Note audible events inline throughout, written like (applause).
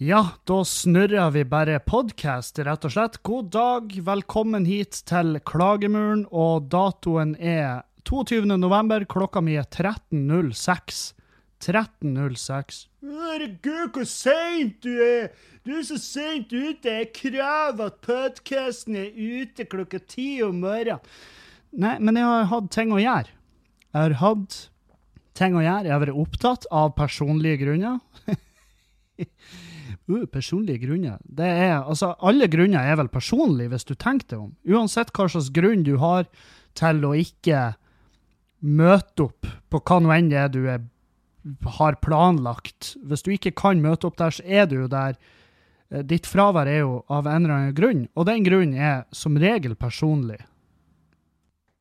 Ja, da snurrer vi bare podkast, rett og slett. God dag, velkommen hit til Klagemuren, og datoen er 22. november, klokka mi er 13.06. 13.06. Herregud, hvor seint du er! Du er så seint ute! Jeg krever at podkasten er ute klokka ti om morgenen. Nei, men jeg har hatt ting å gjøre. Jeg har hatt ting å gjøre. Jeg har vært opptatt av personlige grunner. (laughs) Uh, personlige grunner. Det er, altså, alle grunner er vel personlige, hvis du tenker deg om. Uansett hva slags grunn du har til å ikke møte opp på hva nå enn det er du er, har planlagt. Hvis du ikke kan møte opp der, så er du jo der. Eh, Ditt fravær er jo av en eller annen grunn, og den grunnen er som regel personlig.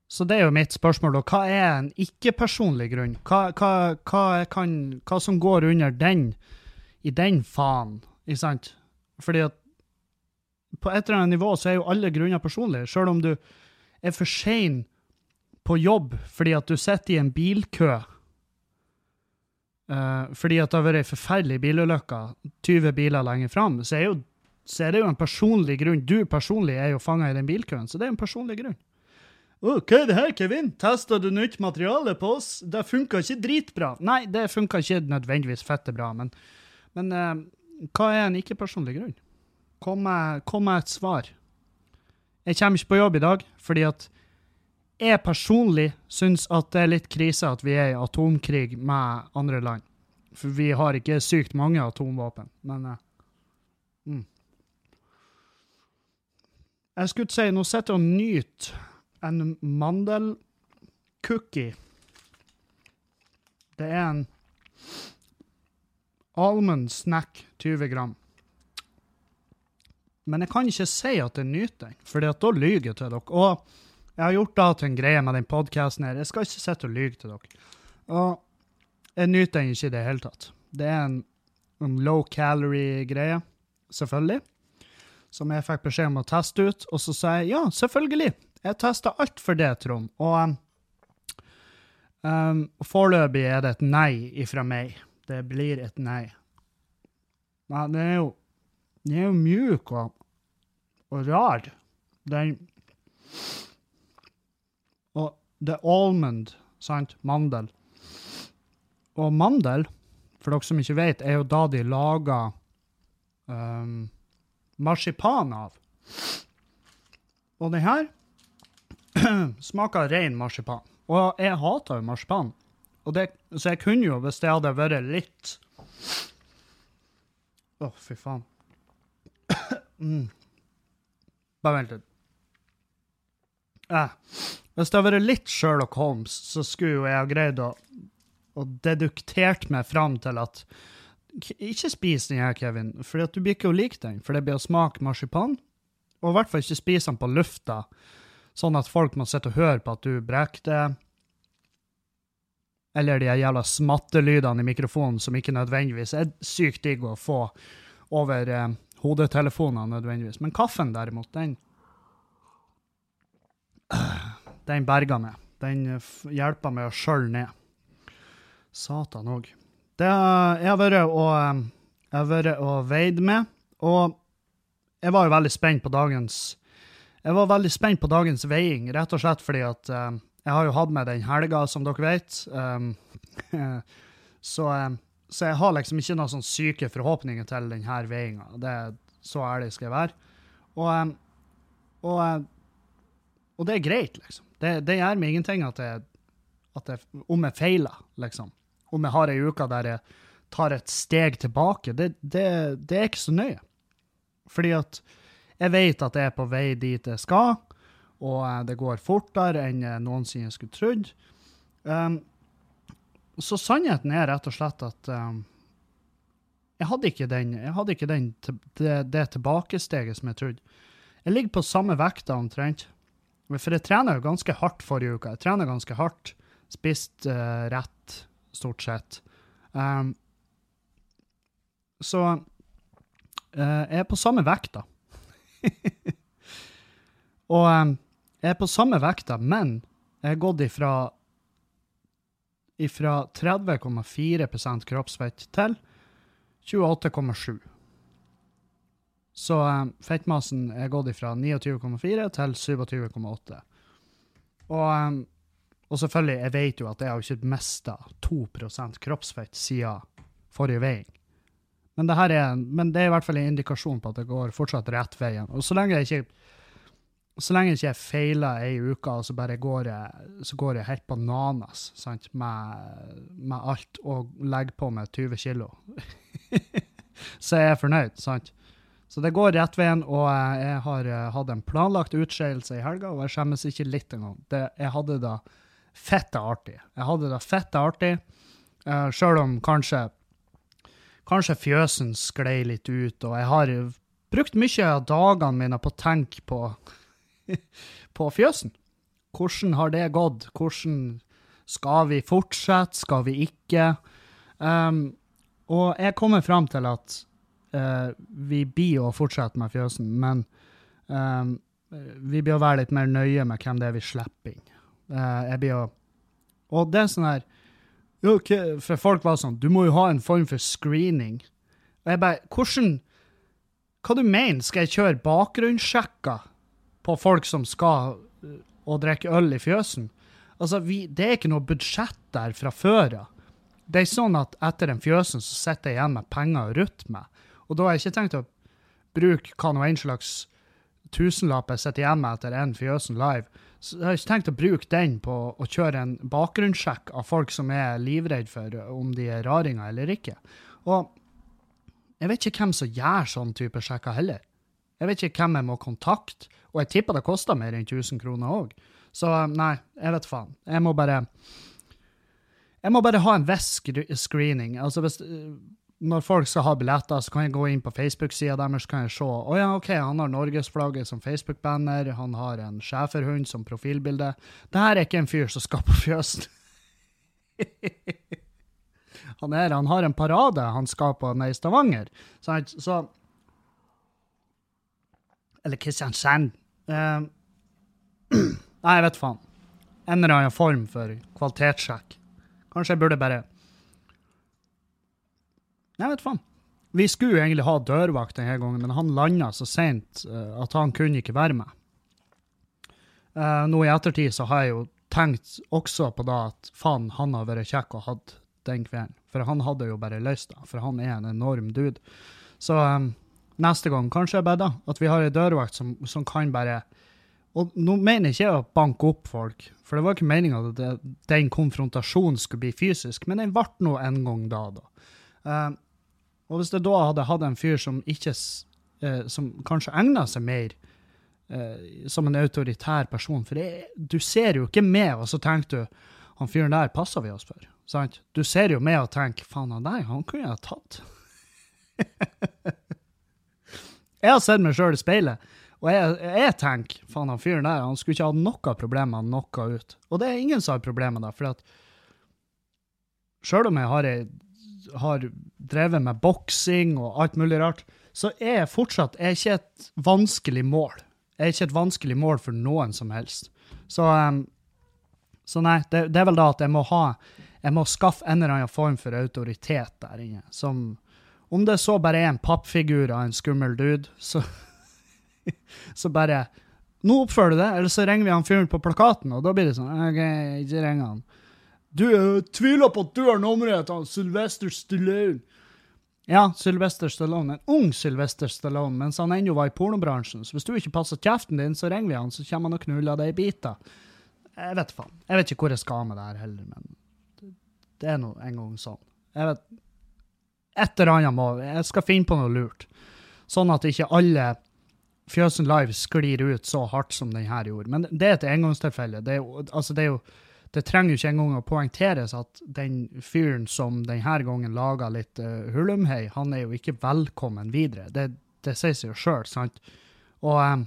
Så det er jo mitt spørsmål, da. Hva er en ikke-personlig grunn? Hva, hva, hva, kan, hva som går under den, i den faen? Ikke sant? Fordi at på et eller annet nivå så er jo alle grunner personlige. Selv om du er for sein på jobb fordi at du sitter i en bilkø uh, fordi at det har vært ei forferdelig bilulykke 20 biler lenger fram, så er, så er det jo en personlig grunn. Du personlig er jo fanga i den bilkøen, så det er en personlig grunn. Ok, det her, Kevin? Testa du nytt materiale på oss? Det funka ikke dritbra. Nei, det funka ikke nødvendigvis fette bra, men, men eh, hva er en ikke-personlig grunn? Kom med, et svar. Jeg kommer ikke på jobb i dag fordi at jeg personlig syns at det er litt krise at vi er i atomkrig med andre land. For vi har ikke sykt mange atomvåpen, men uh, mm. Jeg skulle si, nå sitter jeg og nyter en mandelcookie. Det er en almond snack 20 gram. Men jeg kan ikke si at jeg nyter den, for da lyver jeg til dere. Og jeg har gjort det til en greie med den podkasten her. Jeg skal ikke sitte og lyve til dere. Og jeg nyter den ikke i det hele tatt. Det er en, en low calorie-greie, selvfølgelig, som jeg fikk beskjed om å teste ut. Og så sa jeg ja, selvfølgelig. Jeg testa alt for det, Trond. Og um, foreløpig er det et nei ifra meg. Det blir et nei. Nei, den er jo Den er jo mjuk og, og rar. Den Og er almond, sant? Mandel. Og mandel, for dere som ikke vet, er jo da de lager um, marsipan av. Og den her (clears throat) smaker ren marsipan. Og jeg hater jo marsipan. Og det, så jeg kunne jo, hvis det hadde vært litt Å, fy faen. mm. Bare vent litt. Eh. Hvis det hadde vært litt Sherlock Holmes, så skulle jo jeg ha greid å, å deduktert meg fram til at Ikke spis den her, Kevin, for du blir ikke å like den, for det blir å smake marsipan. Og i hvert fall ikke spise den på lufta, sånn at folk må sitte og høre på at du brekker det eller de jævla smattelydene i mikrofonen som ikke nødvendigvis er sykt digg å få over eh, hodetelefonene nødvendigvis. Men kaffen, derimot, den Den berga meg. Den hjelpa hjelper meg å skjølve ned. Satan òg. Det har eh, jeg vært og veid med, og jeg var jo veldig spent på dagens Jeg var veldig spent på dagens veiing, rett og slett fordi at uh, jeg har jo hatt med den helga, som dere vet. Um, (laughs) så, um, så, jeg har liksom ikke noen sånn syke forhåpninger til denne veiinga. Så ærlig skal jeg være. Og, um, og, og, det er greit, liksom. Det, det gjør meg ingenting at jeg, at jeg, om jeg feiler, liksom. Om jeg har ei uke der jeg tar et steg tilbake. Det, det, det er ikke så nøye. Fordi at jeg vet at jeg er på vei dit jeg skal og eh, det går fortere enn jeg noensinne skulle trodd. Um, så sannheten er rett og slett at um, jeg hadde ikke, den, jeg hadde ikke den, det, det, tilbakesteget som jeg trodde. Jeg ligger på samme vekta omtrent. For jeg trener jo ganske hardt forrige uke. Jeg trener ganske hardt. Spist uh, rett, stort sett. Um, så uh, jeg er på samme vekta. (laughs) og um, jeg er på samme vekta, men jeg har gått ifra, ifra 30,4 kroppsfett til 28,7. Så um, fettmassen er gått ifra 29,4 til 27,8. Og, um, og selvfølgelig, jeg vet jo at jeg har ikke mista 2% kroppsfett siden forrige veiing. Men det, er, men det er i hvert fall en indikasjon på at det går fortsatt rett veien. Og så lenge jeg ikke så lenge jeg ikke feiler ei uke, og så bare går jeg, så går jeg helt bananas sant? Med, med alt og legger på meg 20 kilo, (laughs) så jeg er fornøyd. sant? Så det går rett veien, og jeg har eh, hatt en planlagt utskeielse i helga, og jeg skjemmes ikke litt engang. Det, jeg hadde det fette artig. Jeg hadde det fette artig, uh, sjøl om kanskje Kanskje fjøsen sklei litt ut, og jeg har brukt mye av dagene mine på å tenke på, (laughs) på fjøsen. Hvordan har det gått? Hvordan skal vi fortsette? Skal vi ikke? Um, og jeg kommer fram til at uh, vi blir å fortsette med fjøsen, men um, vi blir å være litt mer nøye med hvem det er vi slipper inn. Uh, jeg blir å Og det er sånn her okay, for folk var sånn Du må jo ha en form for screening. Og jeg bare Hvordan Hva du mener? Skal jeg kjøre bakgrunnssjekker på folk som skal og drikke øl i fjøsen? Altså, vi, det er ikke noe budsjett der fra før av. Det er sånn at etter den fjøsen så sitter jeg igjen med penger å rutte med. Og da har jeg ikke tenkt å bruke hva nå enn slags tusenlapp jeg sitter igjen med etter en fjøsen live. Så jeg har ikke tenkt å bruke den på å kjøre en bakgrunnssjekk av folk som er livredd for om de er raringer eller ikke. Og jeg vet ikke hvem som gjør sånn type sjekker heller. Jeg vet ikke hvem jeg må kontakte, og jeg tipper det koster mer enn 1000 kroner òg. Så nei, jeg vet faen. Jeg må bare Jeg må bare ha en viss screening. Altså hvis når folk skal ha billetter, så kan jeg gå inn på Facebook-sida deres kan jeg se å ja, ok, han har norgesflagget som Facebook-banner, han har en schæferhund som profilbilde. Det her er ikke en fyr som skal på fjøsen. (laughs) han, er, han har en parade han skal på nede i Stavanger. Så, så Eller Kristiansand. Uh, (clears throat) nei, jeg vet faen. En eller annen form for kvalitetssjekk. Kanskje jeg burde bare jeg vet faen. Vi skulle egentlig ha dørvakt denne gangen, men han landa så seint uh, at han kunne ikke være med. Uh, nå i ettertid så har jeg jo tenkt også på da at faen, han har vært kjekk og hatt den kvelden. For han hadde jo bare løst det, for han er en enorm dude. Så um, neste gang kanskje jeg bare da, at vi har ei dørvakt som, som, kan bare Og nå mener jeg ikke å banke opp folk, for det var ikke meninga at det, den konfrontasjonen skulle bli fysisk, men den ble nå en gang da, da. Uh, og hvis det da hadde hatt en fyr som ikke uh, Som kanskje egna seg mer uh, som en autoritær person For det, du ser jo ikke med, og så tenker du han fyren der passer vi oss for. Sant? Du ser jo med og tenker faen, han der, han kunne jeg ha tatt. (laughs) jeg har sett meg sjøl i speilet, og jeg, jeg tenker faen, han fyren der, han skulle ikke ha noe problemer med noe ut. Og det er ingen som har problemer det, for at sjøl om jeg har jeg har drevet med boksing og alt mulig rart, så er jeg fortsatt er ikke et vanskelig mål. Jeg er ikke et vanskelig mål for noen som helst. Så, um, så nei, det, det, er vel da at jeg må ha Jeg må skaffe en eller annen form for autoritet der inne. Som Om det så bare er en pappfigur av en skummel dude, så (laughs) Så bare Nå oppfører du det, eller så ringer vi han fyren på plakaten, og da blir det sånn OK, ikke ring han. Du, jeg tviler på at du har nummeret til Sylvester Stallone. Ja, Sylvester Stallone. En ung Sylvester Stallone, mens han ennå var i pornobransjen. Så hvis du ikke passer kjeften din, så ringer vi han, så kommer han og knuller deg i biter. Jeg vet faen. Jeg vet ikke hvor jeg skal med det her heller, men det er nå en gang sånn. Jeg vet Et eller annet må Jeg skal finne på noe lurt. Sånn at ikke alle Fjøsen Live sklir ut så hardt som den her gjorde. Men det er et engangstilfelle. Det er altså det er jo det trenger jo ikke engang å poengteres at den fyren som denne gangen laga litt uh, hulumhei, han er jo ikke velkommen videre. Det, det sier seg jo sjøl, sant? Og, um,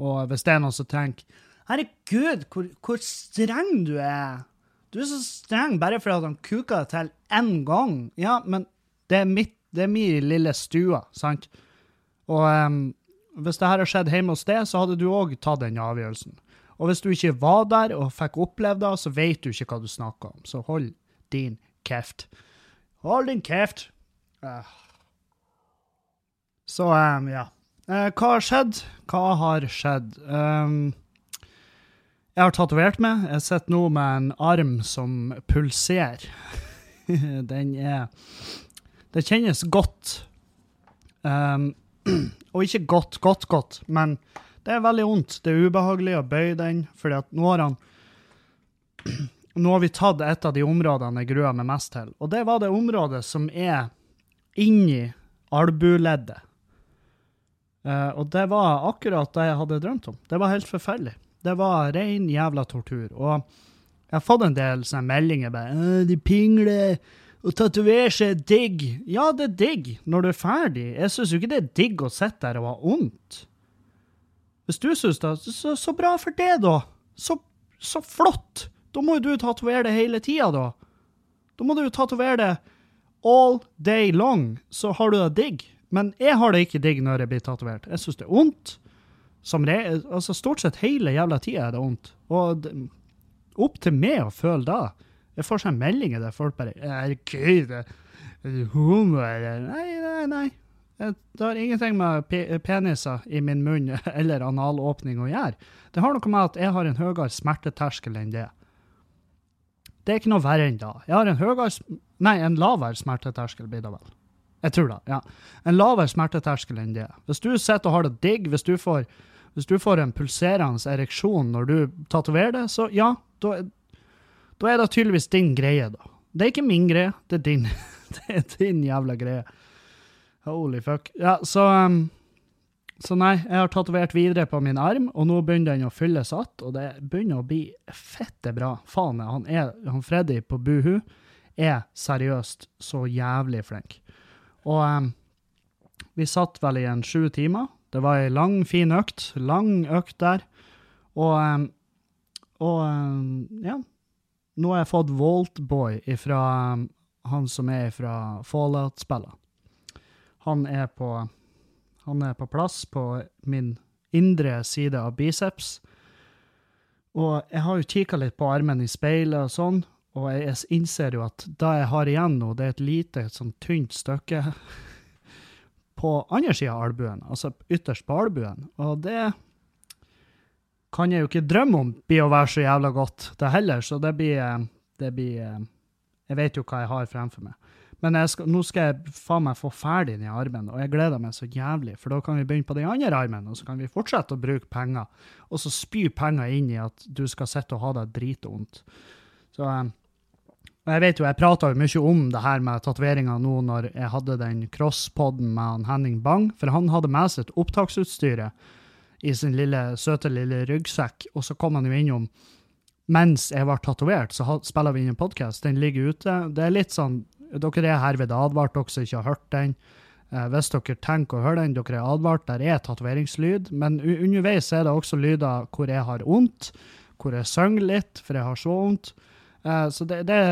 og, hvis det er noen som tenker Herregud, hvor, hvor, streng du er! Du er så streng bare fordi han kuka til én gang. Ja, men det er, mitt, det er min lille stue, sant? Og um, hvis det her har skjedd hjemme hos deg, så hadde du òg tatt den avgjørelsen. Og hvis du ikke var der og fikk oppleve det, så vet du ikke hva du snakker om. Så hold din kjeft. Hold din kjeft. Uh. Så um, ja. Uh, hva har skjedd? Hva har skjedd? Um, jeg har tatovert meg. Jeg sitter nå med en arm som pulserer. (laughs) Den er Det kjennes godt. Um, (clears throat) og ikke godt, godt, godt, men det er veldig vondt. Det er ubehagelig å bøye den, fordi at nå har han (clears throat) Nå har vi tatt et av de områdene jeg gruer meg mest til, og det var det området som er inni albueleddet. Uh, og det var akkurat det jeg hadde drømt om. Det var helt forferdelig. Det var ren jævla tortur. Og jeg har fått en del sånne meldinger bare 'De pingler. Å tatovere seg er digg.' Ja, det er digg når du er ferdig. Jeg syns jo ikke det er digg å sitte der og ha vondt. Hvis du syns det, så, så, bra for det, da. Så, så flott. Da må jo du tatovere det hele tida, da. Da må du jo tatovere det all day long, så har du det digg. Men jeg har det ikke digg når jeg blir tatovert. Jeg syns det er vondt. Altså Stort sett hele jævla tida er det vondt. Og opp til meg å føle det. Jeg får sånne meldinger der folk bare Er det gøy, det homo, eller Nei, nei, nei. Det har ingenting med peniser i min munn (laughs) eller analåpning å gjøre. Det har noe med at jeg har en høyere smerteterskel enn det. Det er ikke noe verre enn da. Jeg har en høyere Nei, en lavere smerteterskel, blir det vel. Jeg tror det, ja. En lavere smerteterskel enn det. Hvis du sitter og har det digg, hvis du får, hvis du får en pulserende ereksjon når du tatoverer det, så ja, da, da er det tydeligvis din greie, da. Det er ikke min greie, det er din. (laughs) det er din jævla greie. Holy fuck. Ja, så um, Så nei, jeg har tatovert videre på min arm, og nå begynner den å fylles att, og det begynner å bli fette bra. Faen, han, er, han Freddy på Buhu er seriøst så jævlig flink. Og um, vi satt vel i en sju timer. Det var ei lang, fin økt. Lang økt der. Og, um, og um, ja. Nå har jeg fått Voltboy ifra han som er fra Fallout-spillet. Han er på Han er på plass på min indre side av biceps. Og jeg har jo kikka litt på armen i speilet og sånn, og jeg innser jo at det jeg har igjen nå, det er et lite, sånn tynt stykke (laughs) på andre sida av albuen, altså ytterst på albuen. Og det kan jeg jo ikke drømme om blir å være så jævla godt, det heller. Så det blir, det blir Jeg vet jo hva jeg har fremfor meg. Men skal, nå skal jeg faen meg få ferdig den armen, og jeg gleder meg så jævlig, for da kan vi begynne på den andre armen, og så kan vi fortsette å bruke penger, og så spy penger inn i at du skal sitte og ha det dritvondt. Så og jeg vet jo, jeg prata mye om det her med tatoveringa nå når jeg hadde den crosspoden med Henning Bang, for han hadde med seg et opptaksutstyret i sin lille, søte lille ryggsekk, og så kom han jo innom mens jeg var tatovert, så spiller vi inn en podkast. Den ligger ute. Det er litt sånn Dere er herved advart, dere som ikke har hørt den. Eh, hvis dere tenker å høre den, dere er advart. Der er tatoveringslyd, men underveis er det også lyder hvor jeg har vondt, hvor jeg synger litt, for jeg har så vondt. Uh, så det, det,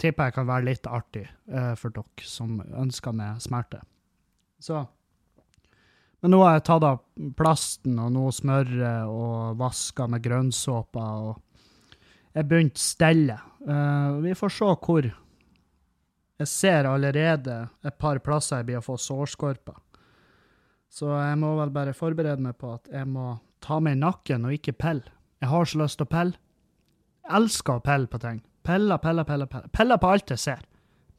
tipper jeg kan være litt artig uh, for dere som ønsker meg smerte. Så Men nå har jeg tatt av plasten og nå smøret og vaska med grønnsåpe, og jeg begynte stellet. Uh, vi får se hvor. Jeg ser allerede et par plasser jeg blir å få sårskorper. Så jeg må vel bare forberede meg på at jeg må ta meg i nakken og ikke pelle. Jeg har så lyst til å pelle elsker å pelle på ting. Pelle, pelle, pelle, pelle. Pelle på alt jeg ser.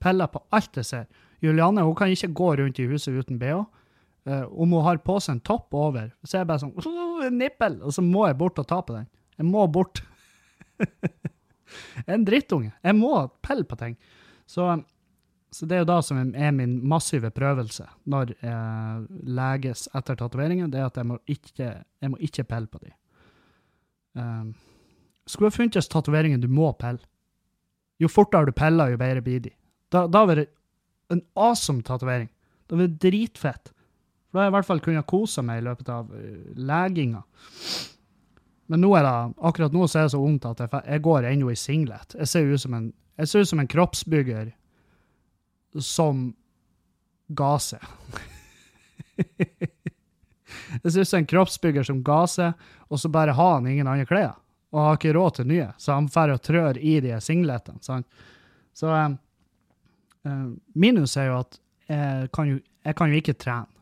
Pelle på alt jeg ser. Juliane hun kan ikke gå rundt i huset uten bh. Uh, om hun har på seg en topp over, så er jeg bare sånn (laughs) en nippel, og så må jeg bort og ta på den. Jeg må bort. (laughs) jeg er en drittunge. Jeg må pelle på ting. Så, så, det er jo da som er min massive prøvelse når jeg leges etter tatoveringer, det er at jeg må ikke, jeg må ikke pelle på dem. Um, skulle ha funnes tatoveringer du må pelle. Jo fortere du peller, jo bedre blir de. Da, da vil det en awesome tatovering. Da blir det dritfett. For da har jeg i hvert fall kunnet kose meg i løpet av uh, leginga. Men nå er det, akkurat nå så er det så vondt at jeg, jeg går ennå i singlet. Jeg ser ut som en, ut som en kroppsbygger som ga seg. jeg ser ut som en kroppsbygger som ga (laughs) seg, og så bare har han ingen andre klær og har ikke råd til nye, så han drar og trør i de singletene. Sant? Så um, minus er jo at jeg kan jo, jeg kan jo ikke trene.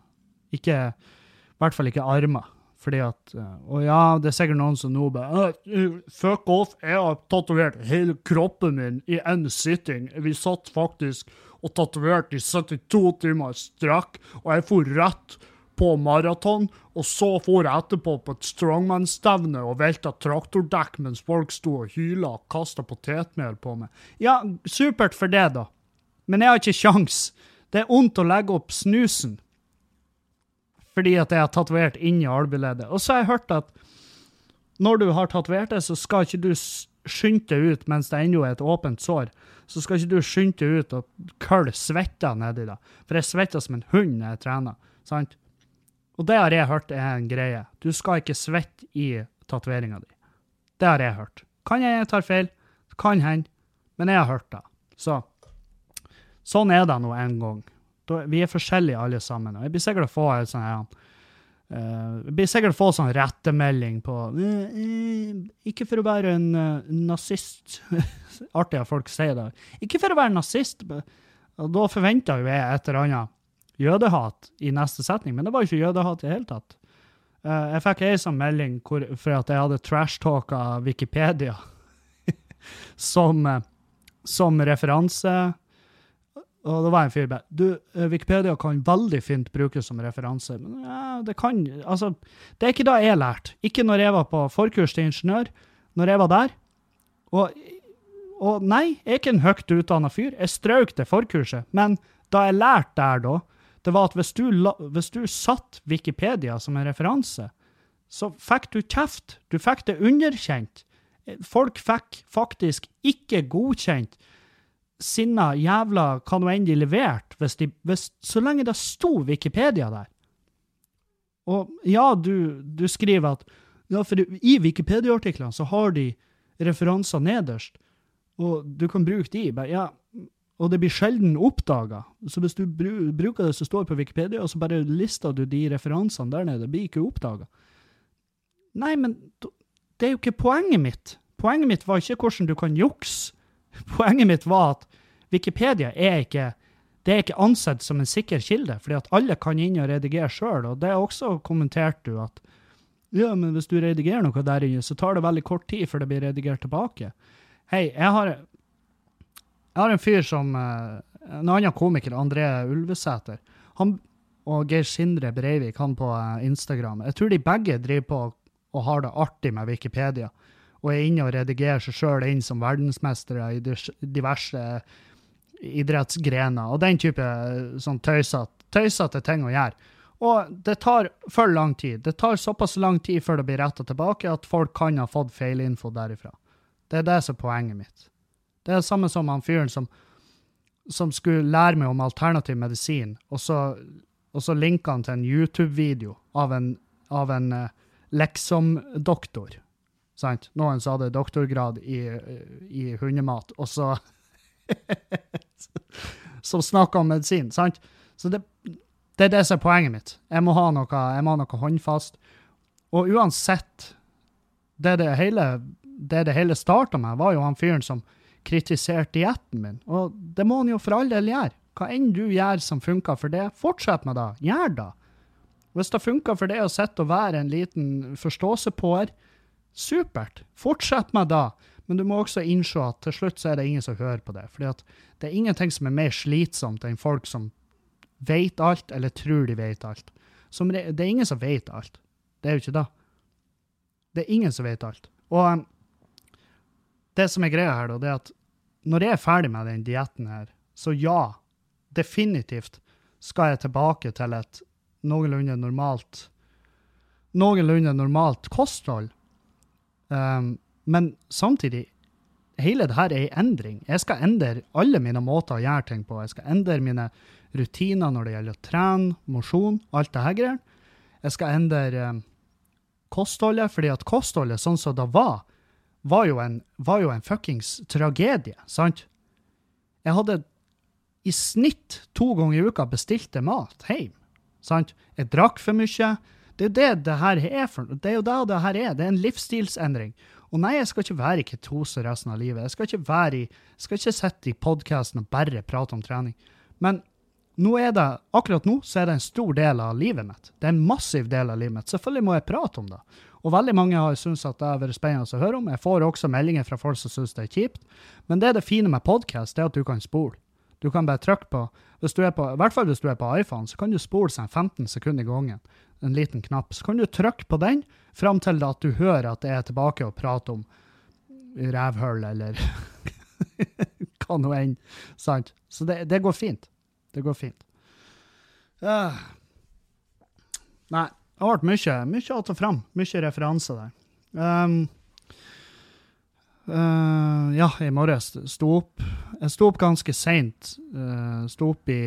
Ikke, I hvert fall ikke armer. Fordi at eh, Og ja, det er sikkert noen som nå bare «Øh, Fuck off, jeg har tatovert hele kroppen min i én sitting. Vi satt faktisk og tatoverte i 72 timer strakk, og jeg for rett på maraton, og så for jeg etterpå på et strongman-stevne og velta traktordekk mens folk sto og hyla og kasta potetmel på meg. Ja, supert for det, da. Men jeg har ikke kjangs. Det er vondt å legge opp snusen fordi at jeg har tatovert inni albueleddet. Og så har jeg hørt at når du har tatovert det, så skal ikke du skynde deg ut mens det ennå er et åpent sår. Så skal ikke du skynde deg ut og kølle svetta nedi det. For jeg svetter som en hund når jeg trener. sant? Og det har jeg hørt er en greie. Du skal ikke svette i tatoveringa di. Det har jeg hørt. Kan jeg tar feil? Kan hende. Men jeg har hørt det. Så sånn er det nå en gang. Vi er forskjellige alle sammen. og Jeg blir sikkert å få en sånn her Uh, jeg blir sikkert få sånn rettemelding på uh, Ikke for å være en nazist (laughs) Artig at folk sier det. Ikke for å være nazist. Og da forventa jo jeg et eller annet jødehat i neste setning, men det var ikke jødehat i det hele tatt. jeg fikk ei sånn melding hvor, for at jeg hadde trashtalka Wikipedia (laughs) som, som referanse og det var en fyr bare Du, eh, Wikipedia kan veldig fint brukes som referanse. Men ja, det kan Altså, det er ikke da jeg lærte. Ikke når jeg var på forkurs til ingeniør. Når jeg var der. Og, og nei, jeg er ikke en høyt utdanna fyr. Jeg strøk det forkurset. Men da jeg lærte der, da, det var at hvis du, hvis du satt Wikipedia som en referanse, så fikk du kjeft. Du fikk det underkjent. Folk fikk faktisk ikke godkjent sinna jævla hva nå enn de leverte, så lenge det sto Wikipedia der. Og ja, du, du skriver at ja, for i Wikipedia-artiklene så har de referanser nederst, og du kan bruke de. Bare, ja, og det blir sjelden oppdaga. Så hvis du bruker det som står på Wikipedia, og så bare lister du de referansene der nede, det blir ikke oppdaga. Nei, men det er jo ikke poenget mitt. Poenget mitt var ikke hvordan du kan jukse. (laughs) Poenget mitt var at Wikipedia er ikke det er ikke ansett som en sikker kilde, fordi at alle kan inn og redigere sjøl. Og det er også kommentert du at ja, men hvis du redigerer noe der inne, så tar det veldig kort tid før det blir redigert tilbake. Hei, jeg har, jeg har en fyr som eh, En annen komiker, André Ulvesæter, han og Geir Sindre Breivik, han på eh, Instagram. Jeg tror de begge driver på og har det artig med Wikipedia, og er inne og redigerer seg sjøl inn som verdensmestere i diverse idrettsgrener og den type sånn tøysete ting å gjøre. Og det tar for lang tid. Det tar såpass lang tid før det blir retta tilbake at folk kan ha fått feilinfo derifra. Det er det som er poenget mitt. Det er det samme som han fyren som, som skulle lære meg om alternativ medisin, og så, og så linka han til en YouTube-video av en, av en uh, liksom-doktor. Sant? Noen som hadde doktorgrad i, i hundemat, og så (laughs) som snakka om medisin. sant? Så det, det, er det som er poenget mitt. Jeg må ha noe, jeg må ha noe håndfast. Og uansett Det det hele, det det hele starta med, var jo han fyren som kritiserte dietten min. Og det må han jo for all del gjøre. Hva enn du gjør som funker for det, fortsett med det. Gjør det. Hvis det funker for det å sitte og være en liten forståsepåer, supert. Fortsett med det. Men du må også innse at til slutt så er det ingen som hører på det. Fordi det er ingenting som er mer slitsomt enn folk som vet alt, eller tror de vet alt. Som, det er ingen som vet alt. Det er jo ikke det. Det er ingen som vet alt. Og um, det som er greia her, da, det er at når jeg er ferdig med den dietten her, så ja, definitivt skal jeg tilbake til et noenlunde normalt noenlunde normalt kosthold. Um, men samtidig, hele det her er en endring. Jeg skal endre alle mine måter å gjøre ting på. Jeg skal endre mine rutiner når det gjelder å trene, mosjon, alt det her greier. Jeg skal endre um, kostholdet, fordi at kostholdet sånn som det var, var jo en, var jo en fuckings tragedie, sant? Jeg hadde i snitt to ganger i uka bestilte mat hjem. Sant? Jeg drakk for mye. Det er jo det det her er for Det er jo det det her er. Det er en livsstilsendring. Og nei, jeg skal ikke være i ketose resten av livet. Jeg skal ikke være i, skal ikke sitte i podkasten og bare prate om trening. Men nå er det, akkurat nå så er det en stor del av livet mitt. Det er en massiv del av livet mitt. Selvfølgelig må jeg prate om det. Og veldig mange har syntes at det har vært spennende å høre om. Jeg får også meldinger fra folk som syns det er kjipt. Men det er det fine med podkast, er at du kan spole. Du kan bare trykke på, på, I hvert fall hvis du er på iPhone, så kan du spole seg 15 sekunder i gangen. En liten knapp. Så kan du trykke på den fram til at du hører at jeg er tilbake og prater om rævhull eller (laughs) hva nå enn. Sant? Så det, det, går fint. Det går fint. Uh. Nei, det har vært mye, mye att og fram. Mye referanser der. Um, uh, ja, i morges sto opp Jeg sto opp ganske seint. Uh, sto opp i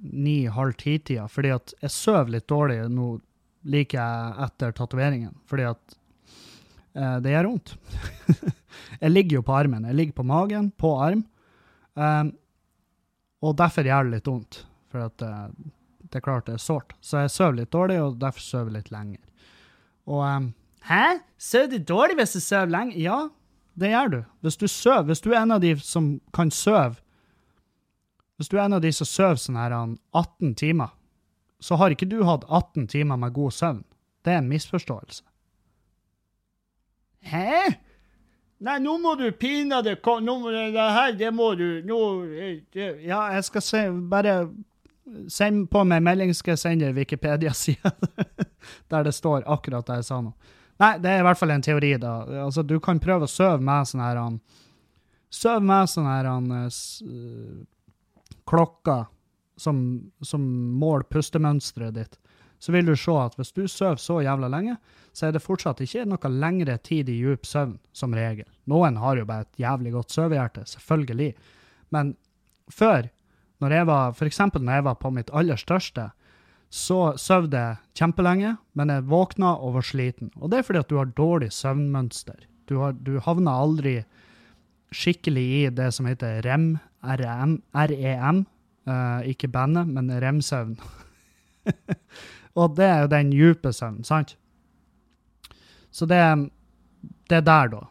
ni-halv ti-tida fordi at jeg sover litt dårlig nå like etter tatoveringen. Fordi at eh, det gjør vondt. (laughs) jeg ligger jo på armen. Jeg ligger på magen, på arm. Um, og derfor gjør det litt vondt. For at uh, det er klart det er sårt. Så jeg sover litt dårlig, og derfor sover jeg litt lenger. Og um, Hæ? Sover du dårlig hvis du sover lenge? Ja, det gjør du. Hvis du sover, hvis du er en av de som kan sove Hvis du er en av de som sover sånn her 18 timer, så har ikke du hatt 18 timer med god søvn. Det er en misforståelse. Hæ? Nei, nå må du pinadø Nå må det her, det må du nå, Ja, jeg skal se Bare Send på meg melding, skal jeg sende Wikipedia-sida (laughs) der det står akkurat det jeg sa nå. Nei, det er i hvert fall en teori, da. Altså, du kan prøve å søve med sånn her søve med sånn her um, uh, klokker som, som måler pustemønsteret ditt. Så vil du se at hvis du sover så jævla lenge, så er det fortsatt ikke noe lengre tid i djup søvn, som regel. Noen har jo bare et jævlig godt sovehjerte, selvfølgelig. Men før når jeg var, for eksempel når jeg var på mitt aller største, så sov jeg kjempelenge, men jeg våkna og var sliten. Og det er fordi at du har dårlig søvnmønster. Du, har, du havner aldri skikkelig i det som heter REM, REM, REM uh, ikke bandet, men REM-søvn. (laughs) og det er jo den dype søvnen, sant? Så det, det er der, da.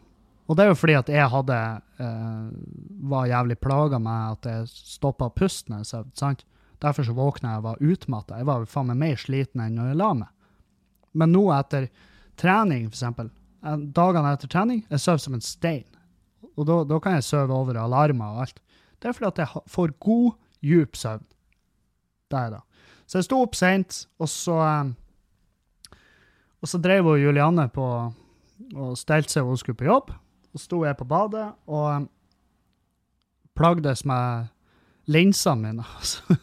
Og det er jo fordi at jeg hadde uh, var jævlig plaga med at jeg stoppa pusten når jeg sov. sant? Derfor så våkna jeg og var utmatta. Jeg var jo faen meg mer sliten enn når jeg la meg. Men nå etter trening, for eksempel, eh, dagene etter trening, jeg sover som en stein. Og da, da kan jeg sove over alarmer og alt. Det er fordi at jeg får god, djup søvn. Det er det. Så jeg sto opp seint, og så eh, Og så drev hun Julianne på og stelte seg og hun skulle på jobb. Så sto jeg på badet og um, plagdes med linsene mine. (laughs) Altså.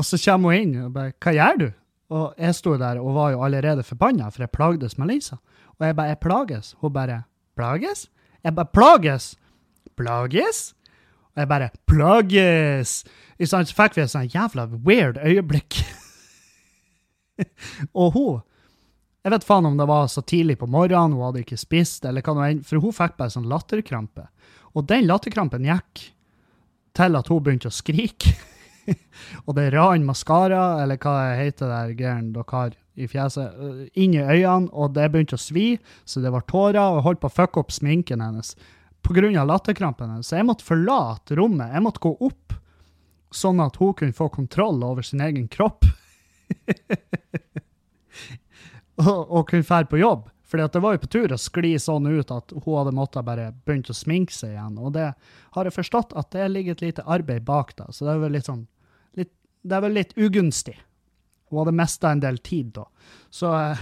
og så kommer hun inn og bare 'Hva gjør du?' Og jeg sto der og var jo allerede forbanna, for jeg plagdes med linser. Og jeg bare 'Jeg plages'. Hun bare 'Plages?' Jeg bare 'Plages'. Plages? Jeg bare 'Plages'. Så fikk vi et sånt jævla weird øyeblikk. (laughs) og hun jeg vet faen om det var så tidlig på morgenen, hun hadde ikke spist, eller hva nå for hun fikk bare sånn latterkrampe. Og den latterkrampen gikk til at hun begynte å skrike. (laughs) og det rann maskara, eller hva det heter der greiene dere har i fjeset, øh, inn i øynene, og det begynte å svi, så det var tårer, og holdt på å fucke opp sminken hennes pga. latterkrampen hennes. Så jeg måtte forlate rommet, jeg måtte gå opp, sånn at hun kunne få kontroll over sin egen kropp. (laughs) og, kunne fære på jobb. Fordi det var jo på tur å skli sånn ut at hun hadde måttet bare begynt å sminke seg igjen. Og det har jeg forstått at det ligger et lite arbeid bak da, så det er vel litt sånn litt, Det er vel litt ugunstig. Hun hadde mista en del tid da. Så, eh,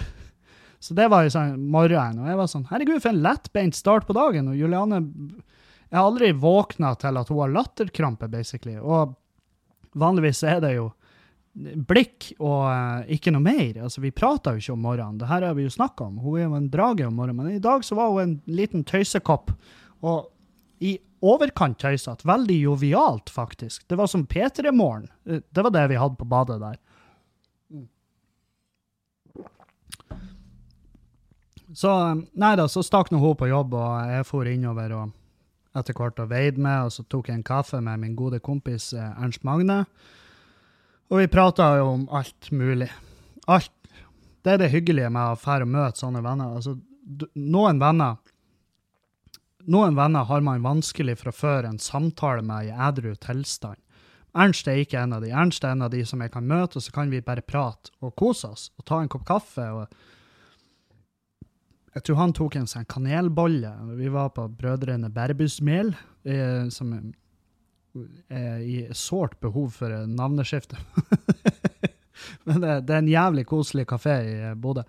så det var jo sånn morgenen, og jeg var sånn Herregud, for en lettbeint start på dagen. Og Juliane Jeg har aldri våkna til at hun har latterkrampe, basically. Og vanligvis er det jo blikk og uh, ikke noe mer. Altså, Vi prater jo ikke om morgenen, det her har vi jo snakka om. Hun er jo en drage om morgenen, men i dag så var hun en liten tøysekopp. Og i overkant tøysete. Veldig jovialt, faktisk. Det var som P3-morgen. Eh, det var det vi hadde på badet der. Så eh, nei da, så stakk nå hun på jobb, og jeg for innover og etter hvert og veide med, og så tok jeg en kaffe med min gode kompis Ernst Magne. Og vi prata jo om alt mulig. Alt. Det er det hyggelige med å fære og møte sånne venner. Altså, noen venner Noen venner har man vanskelig for å føre en samtale med i edru tilstand. Ernst er ikke en av de. Ernst er en av de som jeg kan møte, og så kan vi bare prate og kose oss og ta en kopp kaffe. og Jeg tror han tok en sånn kanelbolle. Vi var på Brødrene Berbusmel, eh, som er i sårt behov for navneskifte. (laughs) Men det, det, er en jævlig koselig kafé i Bodø.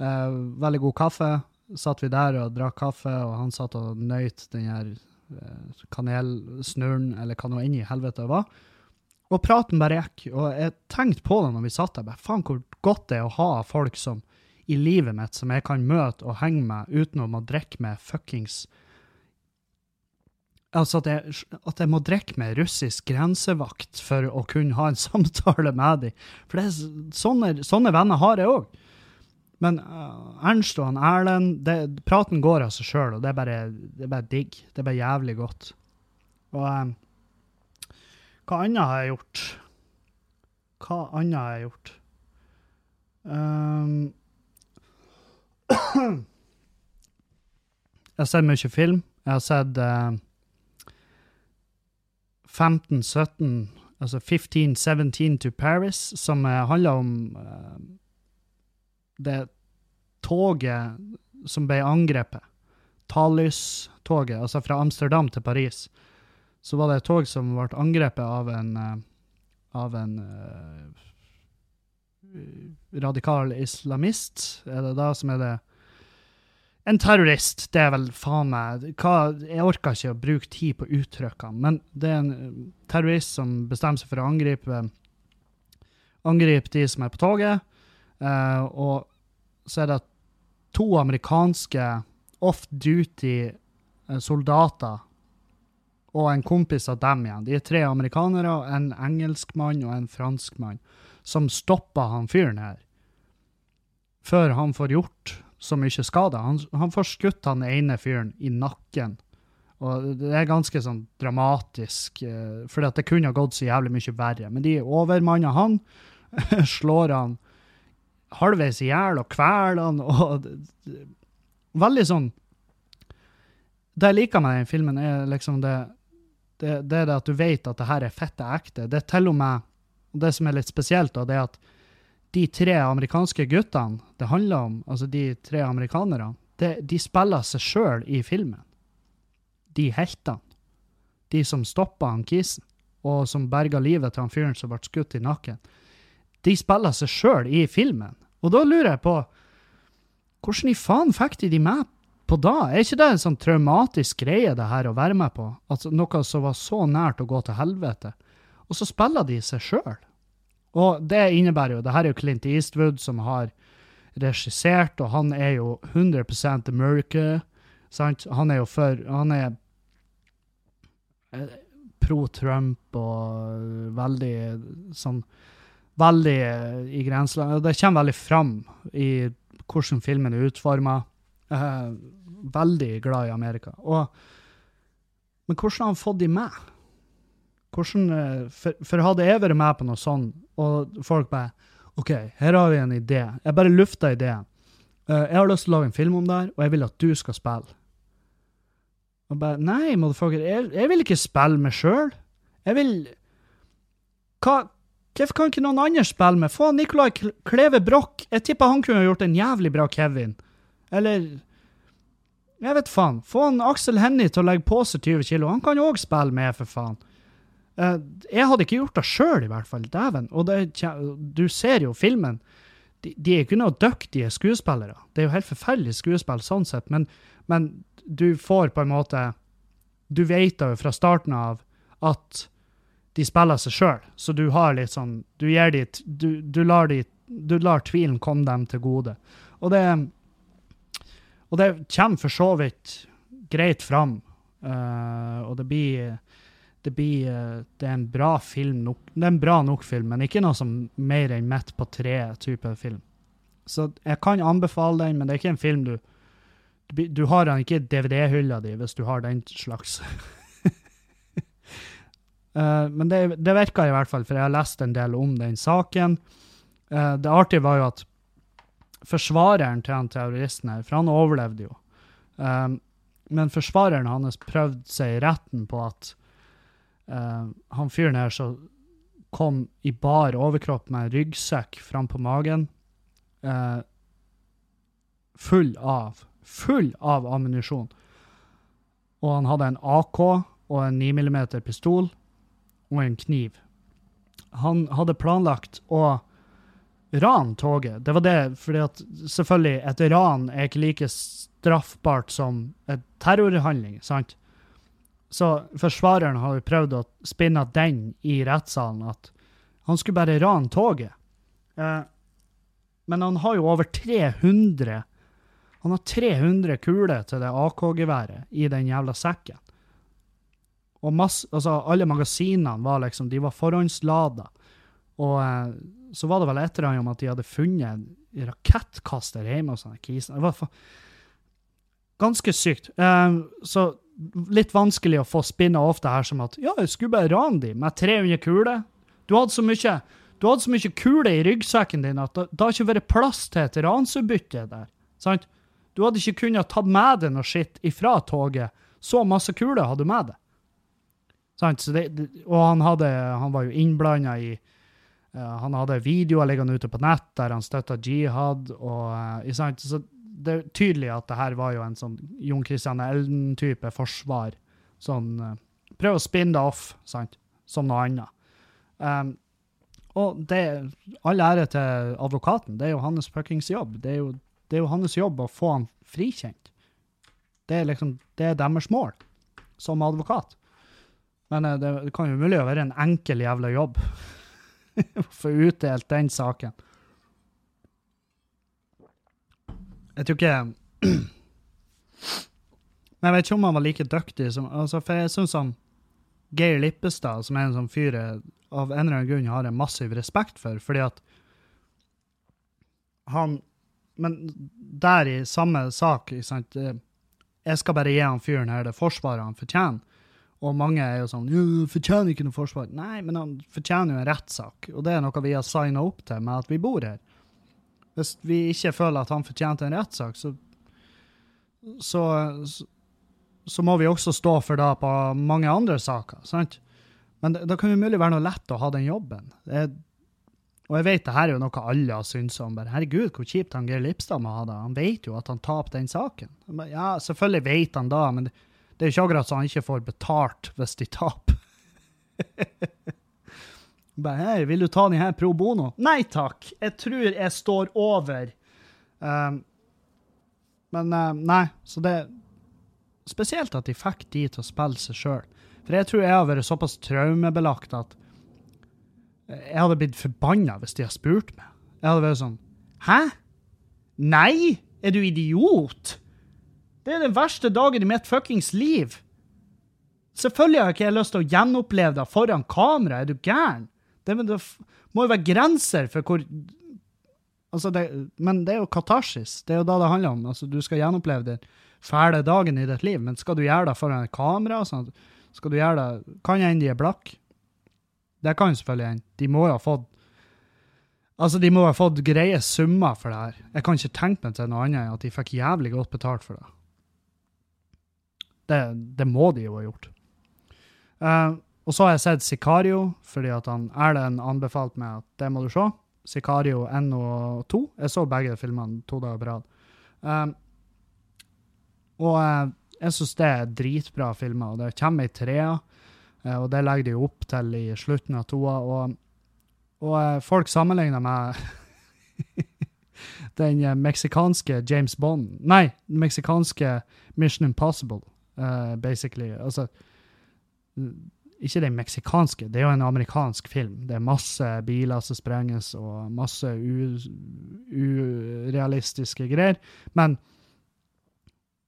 Eh, veldig god kaffe. Satt vi der og drakk kaffe, og han satt og nøyt den her eh, kanelsnurren, eller hva nå inn i helvete det var. Og praten bare gikk. Og jeg tenkte på det når vi satt der. bare, Faen, hvor godt det er å ha folk som i livet mitt som jeg kan møte og henge med uten å må drikke med fuckings Altså at jeg, at jeg må drikke med russisk grensevakt for å kunne ha en (laughs) samtale med dem. For er, sånne, sånne, venner har jeg òg. Men uh, Ernst og han Erlend, det, praten går av seg sjøl, og det er, bare, det er, bare, digg. Det er bare jævlig godt. Og um, hva annet har jeg gjort? Hva annet har jeg gjort? Um, jeg har sett mye film. Jeg har sett uh, 15-17, altså 15-17 to Paris, som uh, handler om uh, det toget som ble angrepet. Talys-toget, altså fra Amsterdam til Paris så var det et tog som ble angrepet av en, uh, av en uh, radikal islamist. Er det da som er det En terrorist, det er vel faen meg Jeg orker ikke å bruke tid på uttrykkene, men det er en eh, terrorist som bestemmer seg for å angripe, angripe de som er på toget. Uh, og så er det to amerikanske off-duty soldater og en kompis av dem igjen. De er tre amerikanere, en engelskmann og en franskmann, som stopper han fyren her. Før han får gjort så mye skade. Han, han får skutt han ene fyren i nakken. Og det er ganske sånn dramatisk, uh, for det kunne ha gått så jævlig mye verre. Men de overmanner han, (laughs) slår han halvveis i hjel og kveler han, og veldig sånn Det jeg liker med den filmen, er liksom det det, det, er det at du vet at det her er fette ekte. Det er til og med, og det som er litt spesielt, da, det er at de tre amerikanske guttene det handler om, altså de tre amerikanerne, de, de spiller seg sjøl i filmen. De heltene. De som stoppa han kisen, og som berga livet til han fyren som ble skutt i nakken. De spiller seg sjøl i filmen. Og da lurer jeg på hvordan i faen fikk de de med på da. Er ikke det en sånn traumatisk greie, det her å være med på? Altså, noe som var så nært å gå til helvete. Og så spiller de seg sjøl. Og det innebærer jo Det her er jo Clint Eastwood som har regissert, og han er jo 100 America. Sant? Han er jo for Han er eh, pro Trump og veldig sånn Veldig i grenseland. Det kommer veldig fram i hvordan filmen er utforma. Eh, veldig glad i Amerika. Og, men hvordan har han fått de med? Hvordan, eh, for, for hadde jeg vært med på noe sånt, og folk bare OK, her har vi en idé. Jeg bare lufta ideen. Uh, jeg har lyst til å lage en film om det her, og jeg vil at du skal spille. Og bare Nei, motherfucker, jeg, jeg vil ikke spille meg sjøl. Jeg vil Hva Hvorfor kan ikke noen andre spille med? Få Nicolai Kleve Broch. Jeg tipper han kunne gjort en jævlig bra Kevin. Eller jeg vet faen. Få en Aksel Hennie til å legge på seg 20 kilo. Han kan òg spille med, for faen. Uh, jeg hadde ikke gjort det sjøl, i hvert fall. Dæven. Og det, du ser jo filmen. De, de er ikke noe dyktige skuespillere. Det er jo helt forferdelig skuespill sånn sett, men, men, du får på en måte Du vet da jo fra starten av at de spiller seg sjøl, så du har litt sånn Du gir de Du, du lar, de, du lar tvilen komme dem til gode. Og det og det kommer for så vidt greit fram. Uh, og det blir det blir uh, Det er en bra film nok. Det er en bra nok film, men ikke noe som mer enn midt på tre-type film. Så jeg kan anbefale den, men det er ikke en film du Du, har den ikke i DVD-hylla di hvis du har den slags. uh, (laughs) men det, det virka i hvert fall, for jeg har lest en del om den saken. det artige var jo at forsvareren til han terroristen her, for han overlevde jo. Um, men forsvareren hans prøvde seg i retten på at eh, han fyren her som kom i bar overkropp med ryggsekk fram på magen, uh, full av full av ammunisjon. Og han hadde en AK og en 9 mm pistol og en kniv. Han hadde planlagt å rane toget. Det var det, fordi at selvfølgelig, et ran er ikke like straffbart som et terrorhandling, sant? Så forsvareren har jo prøvd å spinne den i rettssalen, at han skulle bare rane toget. Eh, men han har jo over 300 Han har 300 kuler til det AK-geværet i den jævla sekken. Og masse, altså alle magasinene var liksom, de var forhåndslada. Og eh, så var det vel et eller annet om at de hadde funnet en rakettkaster hjemme hos kisen. Det var ganske sykt. Eh, så litt vanskelig å få spinna off det her som at ja, jeg skulle bare rane de med 300 kuler. Du hadde så mye du hadde så mye kuler i ryggsekken din at det har ikke vært plass til et ransutbytte der. sant? Du hadde ikke kunnet ta med deg noe skitt ifra toget. Så masse kuler hadde du med deg. Sant? Det, og han, hadde, han var jo innblanda i uh, Han hadde videoer liggende ute på nett der han støtta jihad. og uh, sant? Så det er tydelig at det her var jo en sånn Jon Christian Elden-type forsvar. Sånn uh, Prøv å spinne det off, sant? Som noe annet. Um, og det all ære til advokaten. Det er jo hans fuckings jobb. Det er jo, det er jo hans jobb å få han frikjent. Det er liksom, det er deres mål som advokat. Men eh, det, det kan jo mulig å være en enkel jævla jobb (laughs) å få utdelt den saken. Jeg tror ikke (clears throat) Men jeg vet ikke om han var like dyktig som altså, For jeg syns han Geir Lippestad, som er en sånn fyr jeg av en eller annen grunn har jeg massiv respekt for, fordi at han Men der i samme sak, sant Jeg skal bare gi han fyren her det forsvaret han fortjener. Og mange er jo sånn «Jo, 'Fortjener ikke noe forsvar.' Nei, men han fortjener jo en rettssak, og det er noe vi har signa opp til med at vi bor her. Hvis vi ikke føler at han fortjente en rettssak, så, så, så må vi også stå for det på mange andre saker. sant? Men da kan det mulig være noe lett å ha den jobben. Er, og jeg vet det her er jo noe alle har syntes om. bare, Herregud, hvor kjipt han Geir Lipstad må ha det. Han vet jo at han taper den saken. Ja, selvfølgelig vet han da, men det, det er jo ikke akkurat så han ikke får betalt hvis de taper. (laughs) bare, hei, vil du ta den her pro bono? Nei takk, jeg tror jeg står over. Um, men uh, nei, så det Spesielt at de fikk de til å spille seg sjøl. For jeg tror jeg har vært såpass traumebelagt at jeg hadde blitt forbanna hvis de hadde spurt meg. Jeg hadde vært sånn Hæ? Nei? Er du idiot? Det er den verste dagen i mitt fuckings liv. Selvfølgelig har ikke jeg lyst til å gjenoppleve det foran kamera. Er du gæren? Det, det må jo være grenser for hvor altså det, Men det er jo katarsis. Det er jo da det handler om. Altså, du skal gjenoppleve den fæle dagen i ditt liv, men skal du gjøre det foran et kamera? sånn skal du gjøre det Kan hende de er blakke. Det kan selvfølgelig hende. De må jo ha fått Altså, de må ha fått greie summer for det her. Jeg kan ikke tenke meg til noe annet enn at de fikk jævlig godt betalt for det. Det, det må de jo ha gjort. Uh, og så har jeg sett Sicario, fordi at han Erlend anbefalte meg at det må du se. Sicario 1 og 2. Jeg så begge filmene to dager på rad. Um, og uh, jeg syns det er dritbra filmer, og det kommer ei trea, eh, og det legger de opp til i slutten av toa. Og, og eh, folk sammenligner med (laughs) den eh, meksikanske James Bond Nei, den meksikanske Mission Impossible, uh, basically. Altså Ikke den meksikanske, det er jo en amerikansk film. Det er masse biler som sprenges, og masse urealistiske greier. Men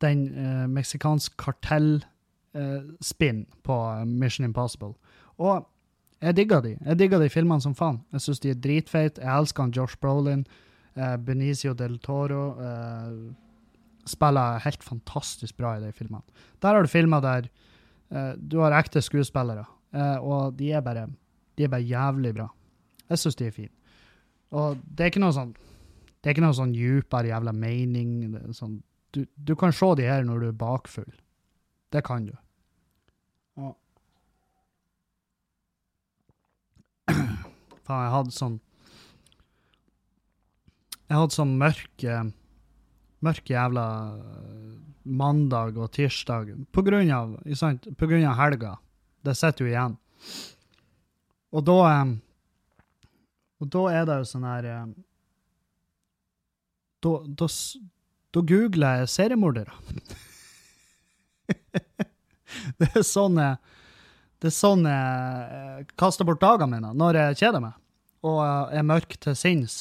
den eh, meksikansk kartell-spinn uh, på Mission Impossible. Og jeg digger de. Jeg digger de filmene som faen. Jeg syns de er dritfeite. Jeg elsker han Josh Brolin. Eh, Benicio del Toro eh, spiller helt fantastisk bra i de filmene. Der har du filmer der Eh, du har ekte skuespillere, eh, og de er bare, de er bare jævlig bra. Jeg syns de er fine. Og det er ikke noe sånn det er ikke noe sånn djupere jævla mening. Sånn, du, du, kan se de her når du er bakfull. Det kan du. Og (clears throat) Faen, jeg hadde sånn Jeg hadde sånn mørk eh, Mørk jævla eh, mandag og tirsdag på grunn av, sant, på grunn av helga. Det sitter jo igjen. Og da eh, Og da er det jo sånn her eh, Da, da, da googler jeg seriemordere. (laughs) det er sånn jeg det er sånn jeg kaster bort dagene mine, når jeg kjeder meg og er mørk til sinns.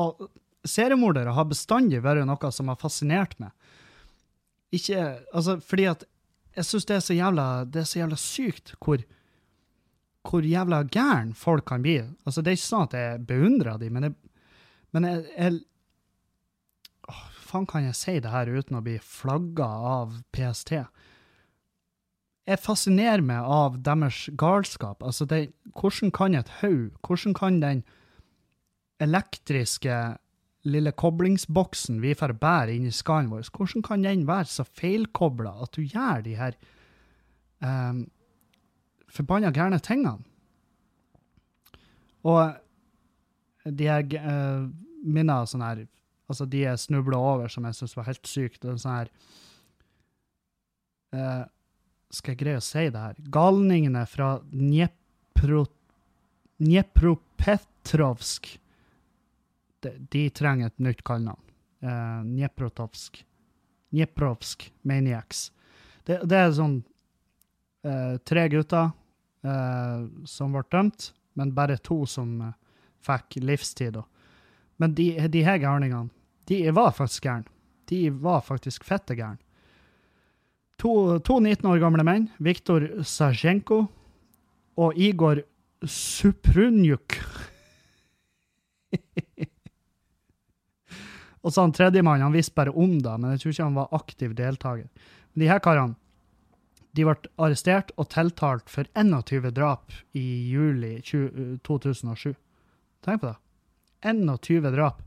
Og seriemordere har bestandig vært noe som har fascinert meg. Ikke Altså, fordi at jeg syns det Det er så jævla sykt hvor hvor jævla gæren folk kan bli. Altså, det er ikke sånn at jeg beundrer dem, men jeg, men jeg, jeg Åh, faen kan jeg si det her uten å bli flagga av PST? Jeg fascinerer meg av deres galskap. Altså, det, hvordan kan et haug, hvordan kan den elektriske lille koblingsboksen vi får bære inn i skallen vår, hvordan kan den være så feilkobla at du gjør de her um, forbanna gærne tingene? Og de her uh, minna sånn her Altså, de jeg snubla over som jeg syntes var helt sykt. Er sånn her uh, Skal jeg greie å si det her? Galningene fra Dnepro, Dnepropetrovsk de, trenger et nytt kallenavn. Uh, Dneprotovsk. Dneprovsk Maniacs. Det, det er sånn uh, tre gutter uh, som ble dømt, men bare to som uh, fikk livstid. da. Men de, de her gærningene, de var faktisk gærne. De var faktisk fette gærne. To, to 19 år gamle menn, Viktor Sasjenko og Igor Suprunjuk. (laughs) og så han tredjemann, han visste bare om det, men jeg tror ikke han var aktiv deltaker. Men de her karene, de ble arrestert og tiltalt for 21 drap i juli 20, 2007. Tenk på det. 21 drap.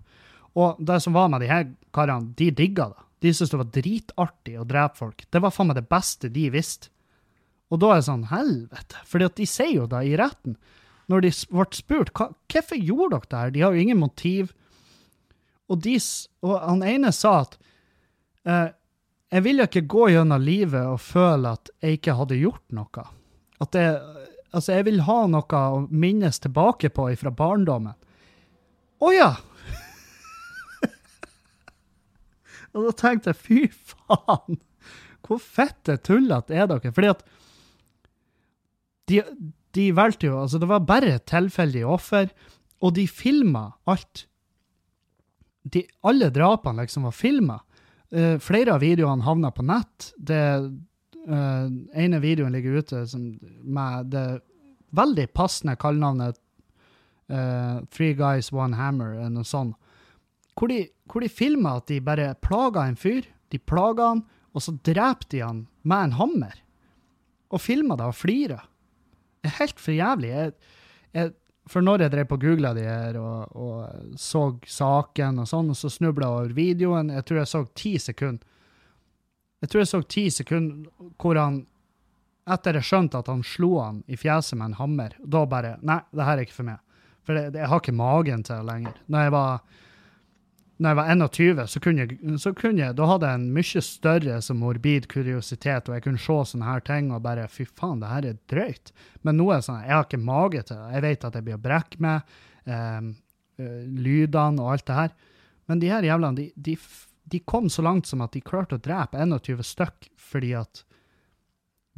Og det som var med de her karene, de digga det. De syntes det var dritartig å drepe folk. Det var faen meg det beste de visste. Og da er det sånn, helvete. Fordi at de sier jo det i retten. Når de ble spurt hva, hvorfor gjorde dere det her, de har jo ingen motiv. Og, de, og han ene sa at eh, jeg jo ikke gå gjennom livet og føle at jeg ikke hadde gjort noe. At jeg, altså jeg vil ha noe å minnes tilbake på fra barndommen. Å ja! (laughs) og da tenkte jeg, fy faen! Hvor fette tullete er dere? Fordi at de, de valgte jo Altså, det var bare et tilfeldig offer, og de filma alt. De, alle drapene liksom var filma. Uh, flere av videoene havna på nett. Det uh, ene videoen ligger ute som, med det veldig passende kallenavnet uh, Three Guys, One Hammer, eller noe sånt. Hvor de, hvor de filma at de bare plaga en fyr. De plaga han, og så drepte de han med en hammer. Og filma det og er helt for jævlig. Jeg, jeg, for når jeg drev på og googla de her og, og så saken og sånn, og så snubla jeg over videoen Jeg tror jeg så ti sekunder. Jeg tror jeg så ti sekunder hvor han Etter jeg skjønte at han slo han i fjeset med en hammer, da bare Nei, det her er ikke for meg. For jeg har ikke magen til det lenger. Når jeg var når jeg var 21, så kunne så kunne jeg, da hadde jeg en mye større som morbid kuriositet, og jeg kunne se sånne her ting og bare fy faen, det her er drøyt. Men nå er det sånn, jeg har ikke mage til det. Jeg vet at jeg blir å brekke meg, eh, eh, lydene og alt det her. Men de her jævlene, de, de, de kom så langt som at de klarte å drepe 21 stykk fordi at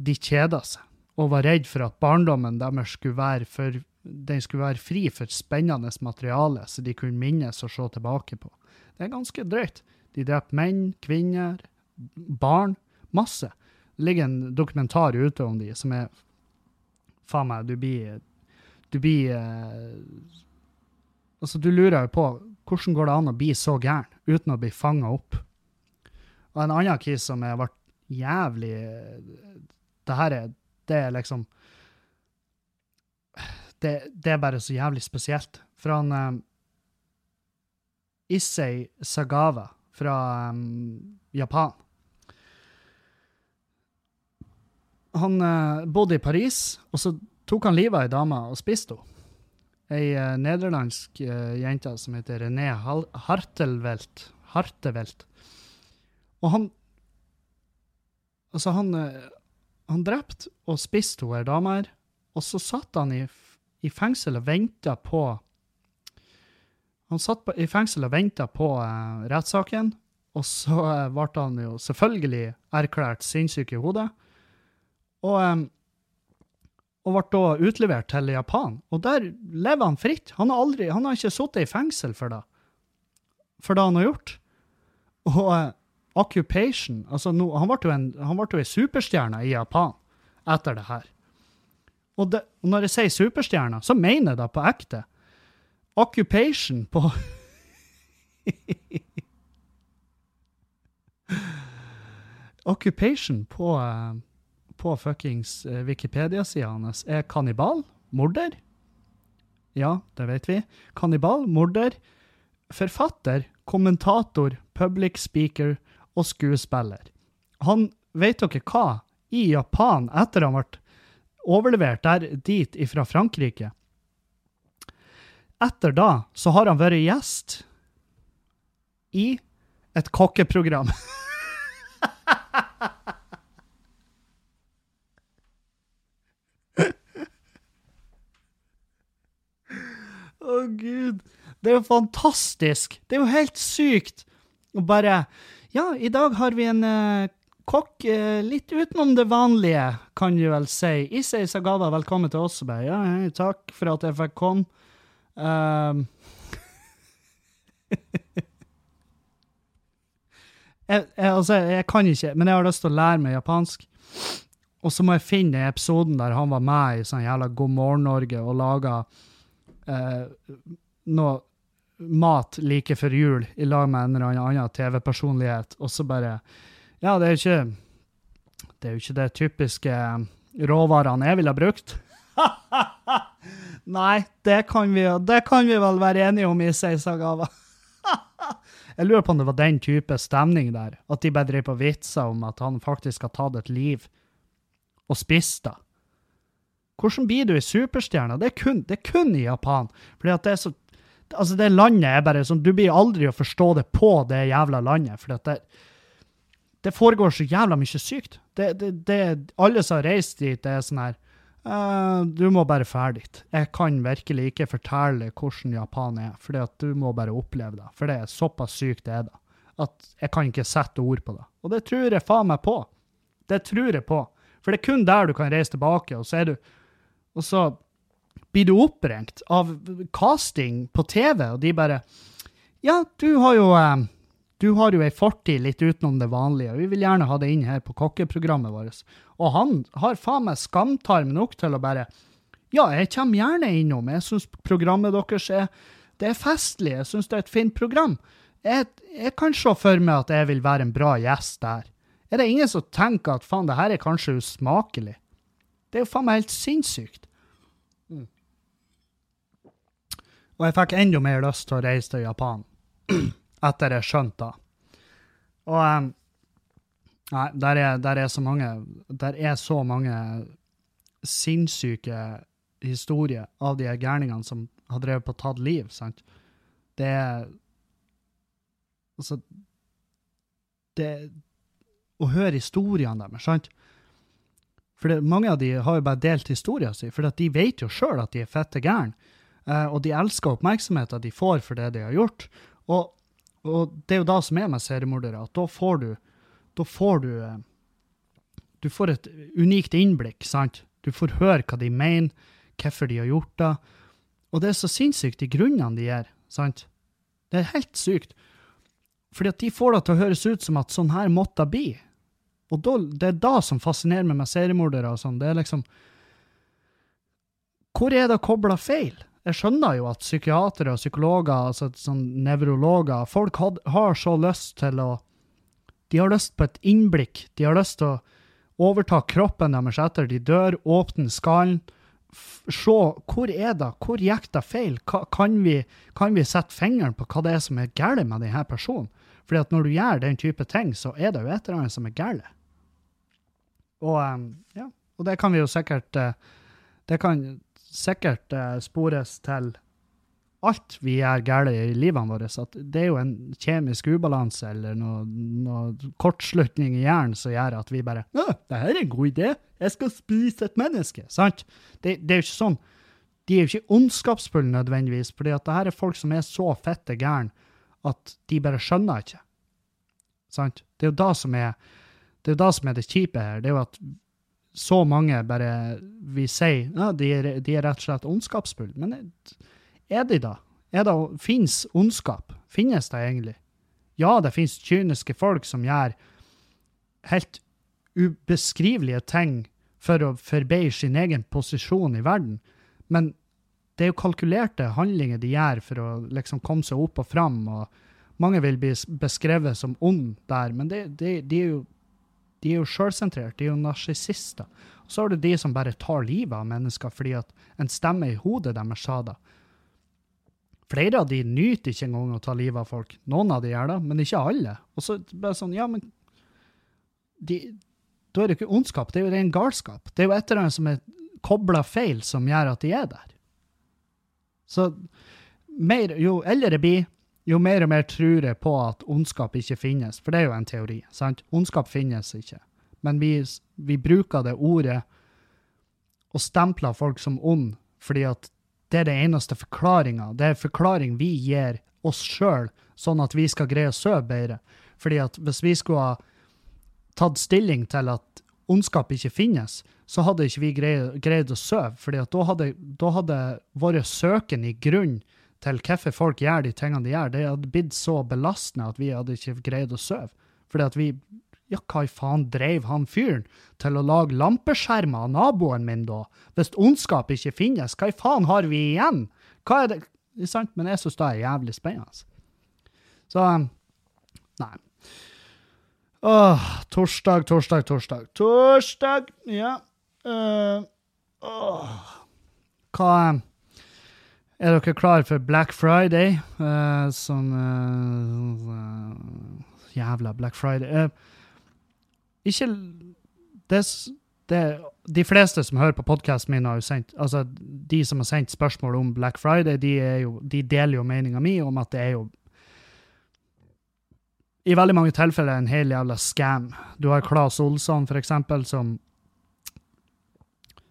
de kjeda seg, og var redd for at barndommen deres skulle være for den skulle være fri for spennende materiale, så de kunne minnes og se tilbake på. Det er ganske drøyt. De dreper menn, kvinner, barn. Masse. Det ligger en dokumentar ute om de som er Faen meg, du blir Du blir eh, Altså, du lurer jo på hvordan går det an å bli så gæren uten å bli fanga opp? Og en annen kis som har vært jævlig Det her er Det er liksom det, det er bare så jævlig spesielt. For han um, Issei Sagawa fra um, Japan. Han uh, bodde i Paris, og så tok han livet av ei dame og spiste henne. Ei uh, nederlandsk uh, jente som heter René Hartelvelt. Hartevelt. Og han Altså, han, han drepte og spiste hun ei dame her, og så satt han i, i fengsel og venta på Han satt på, i fengsel og venta på rettssaken, og så ble han jo selvfølgelig erklært sinnssyk i hodet. Og um, og ble da utlevert til Japan. Og der lever han fritt. Han har, aldri, han har ikke sittet i fengsel for det, for det han har gjort. Og uh, occupation altså no, Han ble jo en, han ble jo en superstjerne i Japan etter det her. Og, det, og når jeg sier superstjerner, så mener jeg det på ekte. Occupation på (laughs) Occupation på uh, på fuckings eh, Wikipedia-sida hans er kannibal, morder. Ja, det vet vi. Kannibal, morder, forfatter, kommentator, public speaker og skuespiller. Han, vet dere hva, i Japan, etter han ble overlevert der dit ifra Frankrike Etter da så har han vært gjest i et kokkeprogram. (laughs) Å, oh, gud. Det er jo fantastisk. Det er jo helt sykt. Og bare Ja, i dag har vi en uh, kokk uh, litt utenom det vanlige, kan du vel si. Issei Sagada, velkommen til oss. Ja, takk for at jeg fikk komme. Um, (laughs) jeg, jeg, altså, jeg kan ikke, men jeg har lyst til å lære meg japansk. Og så må jeg finne episoden der han var med i sånn jævla God morgen Norge og laga eh, noe mat like før jul i lag med en eller annen TV-personlighet, og så bare Ja, det er jo ikke Det er jo ikke det typiske råvarene jeg ville ha brukt. (laughs) Nei, det kan, vi, det kan vi vel være enige om i Seisagava. (laughs) jeg lurer på om det var den type stemning der, at de bare driver på vitser om at han faktisk har tatt et liv og spist det. Hvordan blir du i superstjerna? Det er, kun, det er kun i Japan. Fordi at det er så Altså, det landet er bare sånn Du blir aldri å forstå det på det jævla landet. For det, det foregår så jævla mye sykt. Det, det, det, alle som har reist dit, det er sånn her uh, Du må bare fære dit. Jeg kan virkelig ikke fortelle hvordan Japan er, fordi du må bare oppleve det. For det er såpass sykt det er da. At jeg kan ikke sette ord på det. Og det tror jeg faen meg på. Det tror jeg på. For det er kun der du kan reise tilbake, og så er du og så blir du oppringt av casting på TV, og de bare Ja, du har jo eh, du har jo ei fortid litt utenom det vanlige, og vi vil gjerne ha det inn her på kokkeprogrammet vårt. Og han har faen meg skamtarm nok til å bare Ja, jeg kommer gjerne innom. Jeg syns programmet deres er det er festlig. Jeg syns det er et fint program. Jeg, jeg, kan se for meg at jeg vil være en bra gjest der. Er det ingen som tenker at faen, det her er kanskje usmakelig? Det er jo faen meg helt sinnssykt. Mm. Og jeg fikk enda mer lyst til å reise til Japan (clears throat) etter jeg skjønte det. Og um, Nei, der er, der er, så mange Der er så mange sinnssyke historier av de gærningene som har drevet på tatt liv, sant. Det er Altså Det Å høre historiene deres, sant. For det, mange av de har jo bare delt historien sin, for de vet jo sjøl at de er fette gærne. Uh, og de elsker oppmerksomheten de får for det de har gjort. Og, og det er jo da som er med seriemordere, at da får du Da får du uh, Du får et unikt innblikk, sant? Du får høre hva de mener, hvorfor de har gjort det. Og det er så sinnssykt, de grunnene de gir, sant? Det er helt sykt. Fordi at de får det til å høres ut som at sånn her måtte det bli. Og da, det er da som fascinerer meg med seriemordere og sånn. Det er liksom Hvor er det kobla feil? Jeg skjønner jo at psykiatere og psykologer, altså sånn nevrologer Folk had, har så lyst til å De har lyst på et innblikk. De har lyst til å overta kroppen deres etter de dør, åpne skallen. Se hvor er det, hvor gikk det feil? Kan vi, kan vi sette fingeren på hva det er som er galt med denne personen? Fordi at når du gjør den type ting, så er det jo et eller annet som er galt. Og, um, ja, og det kan vi jo sikkert uh, Det kan sikkert eh, spores til alt vi gjør galt i livene våre. At det er jo en kjemisk ubalanse eller noe, noe kortslutning i hjernen som gjør at vi bare 'Å, 'Det her er en god idé. Jeg skal spise et menneske.' Sant? Det, det er jo ikke sånn. De er jo ikke ondskapsfulle nødvendigvis, fordi at det her er folk som er så fette gærne at de bare skjønner ikke. Sant? Det er jo det som er det er det, som er det kjipe her. Det er jo at så mange bare vi sier ja, de er, de er rett og slett ondskapsfulle. Men er de da? Er det, Fins ondskap? Finnes det egentlig? Ja, det fins kyniske folk som gjør helt ubeskrivelige ting for å forbedre sin egen posisjon i verden, men det er jo kalkulerte handlinger de gjør for å liksom komme seg opp og fram. og Mange vil bli beskrevet som ond der, men det, det, de er jo de er jo sjølsentrerte, de er jo narsissister. Så har du de som bare tar livet av mennesker fordi at en stemme i hodet deres sa det. Flere av de nyter ikke engang å ta livet av folk. Noen av de gjør det, men ikke alle. Og så bare sånn, ja, men de, Da er det ikke ondskap, det er jo ren galskap. Det er jo et eller annet som er kobla feil, som gjør at de er der. Så mer, jo eldre jeg blir, jo mer og mer tror jeg på at ondskap ikke finnes. For det er jo en teori. sant? Ondskap finnes ikke. Men vi, vi bruker det ordet og stempler folk som ond fordi at det er det eneste forklaringa. Det er forklaring vi gir oss sjøl, sånn at vi skal greie å sove bedre. Fordi at hvis vi skulle ha tatt stilling til at ondskap ikke finnes, så hadde ikke vi greid, greid å sove. fordi da hadde, da hadde vår søken i grunn til hvorfor folk gjør de tingene de gjør, det hadde blitt så belastende at vi hadde ikke greid å sove. Fordi at vi ja, hva i faen dreiv han fyren til å lage lampeskjermer av naboen min, da? Hvis ondskap ikke finnes, hva i faen har vi igjen? Hva er det Sant? Men jeg syns det er jævlig spennende. Så um, Nei. Åh, torsdag, torsdag, torsdag. Torsdag! Ja. Uh, åh. Hva um, Er dere klar for Black Friday? Uh, som uh, Jævla Black Friday. Uh, ikke det, det, De fleste som hører på podkasten min, har jo sendt altså de som har sendt spørsmål om Black Friday, de, jo, de deler jo meninga mi om at det er jo i veldig mange tilfeller en hel jævla scam. Du har Claes Olsson, for eksempel, som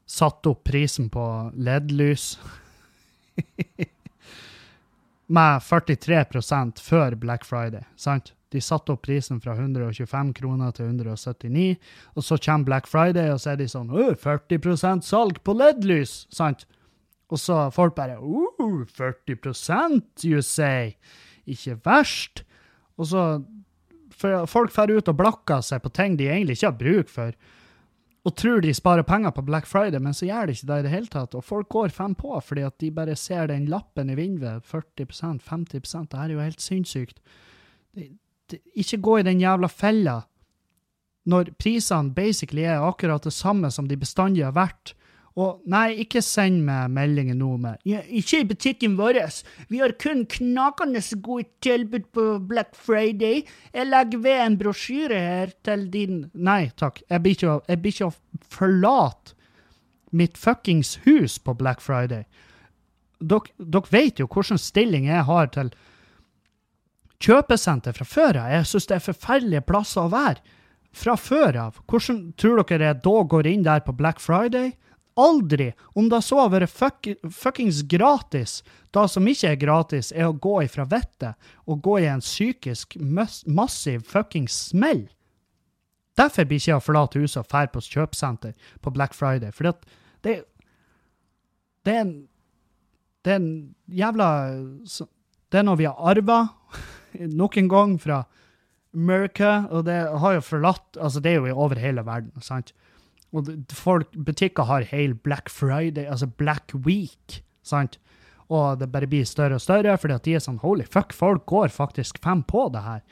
satte opp prisen på LED-lys (laughs) med 43% før Black Friday, sant? De satte opp prisen fra 125 kroner til 179, og så kommer Black Friday, og så er de sånn 40% salg på LED-lys, sant? Og så folk bare uh, 40% you say? Ikke verst. Og så Folk drar ut og blakker seg på ting de egentlig ikke har bruk for, og tror de sparer penger på Black Friday, men så gjør de ikke det i det hele tatt. Og folk går fem på fordi at de bare ser den lappen i vinduet. 40% 50% Det her er jo helt sinnssykt. Ikke gå i den jævla fella når prisene basically er akkurat det samme som de bestandig har vært. Og nei, ikke send meg meldinger nå med ja, 'Ikke i butikken vår. Vi har kun knakende gode tilbud på Black Friday. Jeg legger ved en brosjyre her til din Nei takk, jeg blir ikke, jeg blir ikke å forlate mitt fuckings hus på Black Friday. Dere, vet jo hvilken stilling jeg har til kjøpesenter fra før av. Jeg syns det er forferdelige plasser å være fra før av. Hvordan tror dere jeg da går inn der på Black Friday? Aldri! Om det så har vært fuck, fuckings gratis. Det som ikke er gratis, er å gå ifra vettet og gå i en psykisk massiv fuckings smell. Derfor blir ikke jeg forlatt huset og drar på kjøpesenter på Black Friday. For det, det er en Det er en jævla Det er noe vi har arva (laughs) nok en gang fra America, og det har jo forlatt Altså, det er jo over hele verden, sant? Og folk, butikker har hele Black Friday, altså Black Week, sant? Og det bare blir større og større, fordi at de er sånn Holy fuck, folk går faktisk fem på det her.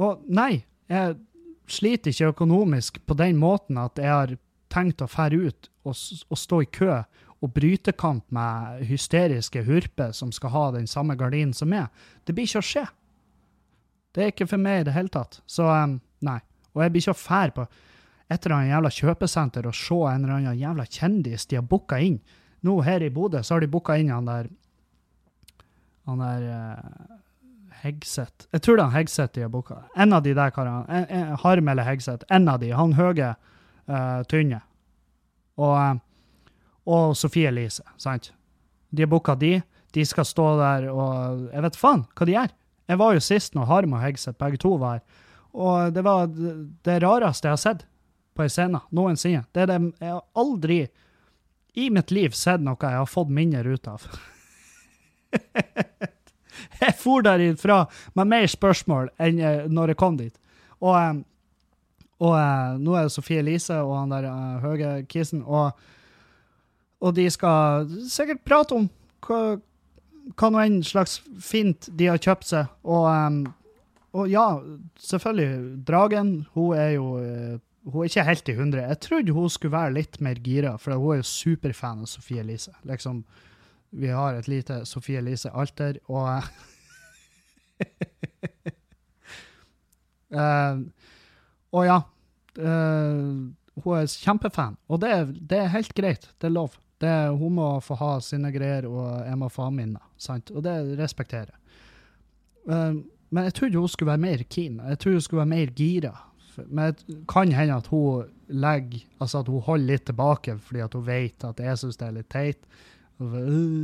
Og nei, jeg sliter ikke økonomisk på den måten at jeg har tenkt å fære ut og, og stå i kø og brytekamp med hysteriske hurper som skal ha den samme gardinen som meg. Det blir ikke å skje. Det er ikke for meg i det hele tatt. Så um, nei. Og jeg blir ikke å fære på et eller annet jævla kjøpesenter og se en eller annen jævla kjendis de har booka inn. Nå her i Bodø så har de booka inn han der Han der uh, Hegseth. Jeg tror det er Hegseth de har booka. En av de der karene. Harm eller Hegseth. En av de. Han høye, uh, tynne. Og, uh, og Sofie Elise, sant? De har booka de. De skal stå der og Jeg vet faen hva de gjør. Jeg var jo sist når Harm og Hegseth begge to var her, og det var det rareste jeg har sett på ei scene noensinne. Det er det jeg har aldri i mitt liv sett noe jeg har fått mindre ut av. (laughs) jeg for derifra med mer spørsmål enn når jeg kom dit. Og, eh, og eh, nå er det Sofie Elise og han der høye kissen, og, og de skal sikkert prate om hva, hva nå enn slags fint de har kjøpt seg. Og, og ja, selvfølgelig, Dragen, hun er jo hun er ikke helt i hundre. Jeg trodde hun skulle være litt mer gira, for hun er jo superfan av Sofie Elise. Liksom, vi har et lite Sofie Elise-alter, og uh, (laughs) Og ja. Uh, hun er kjempefan, og det, det, er helt greit. Det er lov. Det, hun må få ha sine greier, og jeg må få ha mine. Sant? Og det respekterer jeg. Uh, men jeg trodde hun skulle være mer keen. Jeg trodde hun skulle være mer gira. Men det kan hende at hun legger, altså at hun holder litt tilbake fordi at hun vet at jeg syns det er litt teit. Og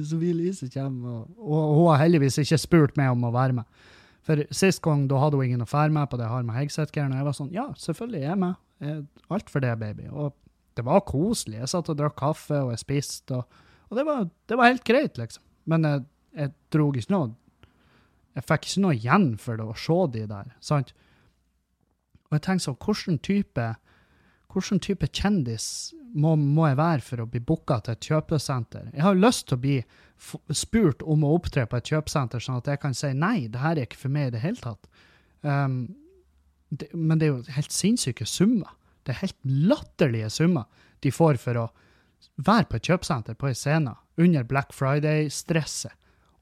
så vil Lise komme, og, hun har heldigvis ikke spurt meg om å være med. For sist gang da hadde hun ingen å fære med på det har med Hegseth-greiene, og jeg var sånn Ja, selvfølgelig er jeg med. Alt for det, baby. Og det var koselig. Jeg satt og drakk kaffe, og jeg spiste, og, og det, var, det, var, helt greit, liksom. Men jeg, jeg dro ikke noe Jeg fikk ikke noe igjen for det å se de der, sant? Og jeg tenker sånn, hvilken type, hvilken type kjendis må, må, jeg være for å bli booka til et kjøpesenter? Jeg har lyst til å bli spurt om å opptre på et kjøpesenter, sånn at jeg kan si nei, det her er ikke for meg i det hele tatt. Um, det, men det er jo helt sinnssyke summer. Det er helt latterlige summer de får for å være på et kjøpesenter på ei scene under Black Friday-stresset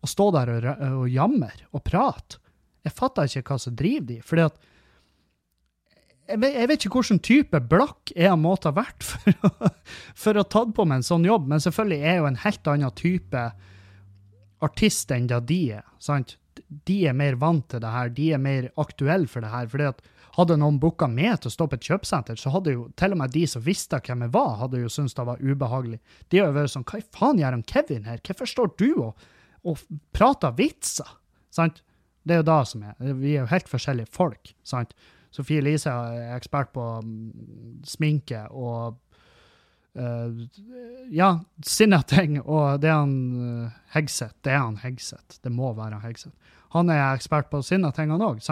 og stå der og, og jammer og prate. Jeg fatter ikke hva som driver de. fordi at jeg vet, jeg vet, ikke hvilken type blakk jeg måtte ha vært for å, for å tatt på meg en sånn jobb, men selvfølgelig er jeg jo en helt annen type artist enn da de er. sant? De er mer vant til det her, de er mer aktuelle for det her. fordi at Hadde noen booka meg til å stå på et kjøpesenter, så hadde jo til og med de som visste hvem jeg var, hadde jo syntes det var ubehagelig. De har jo vært sånn Hva faen gjør han Kevin her? Hvorfor står du og, og prater vitser? Sant? Det er jo det som er. Vi er jo helt forskjellige folk. sant? Sofie Elise er ekspert på mm, sminke og uh, ja, sinne ting. Og det er han uh, Hegseth. Det er han Hegseth. Det må være han Hegseth. Han er ekspert på sinne ting, han òg.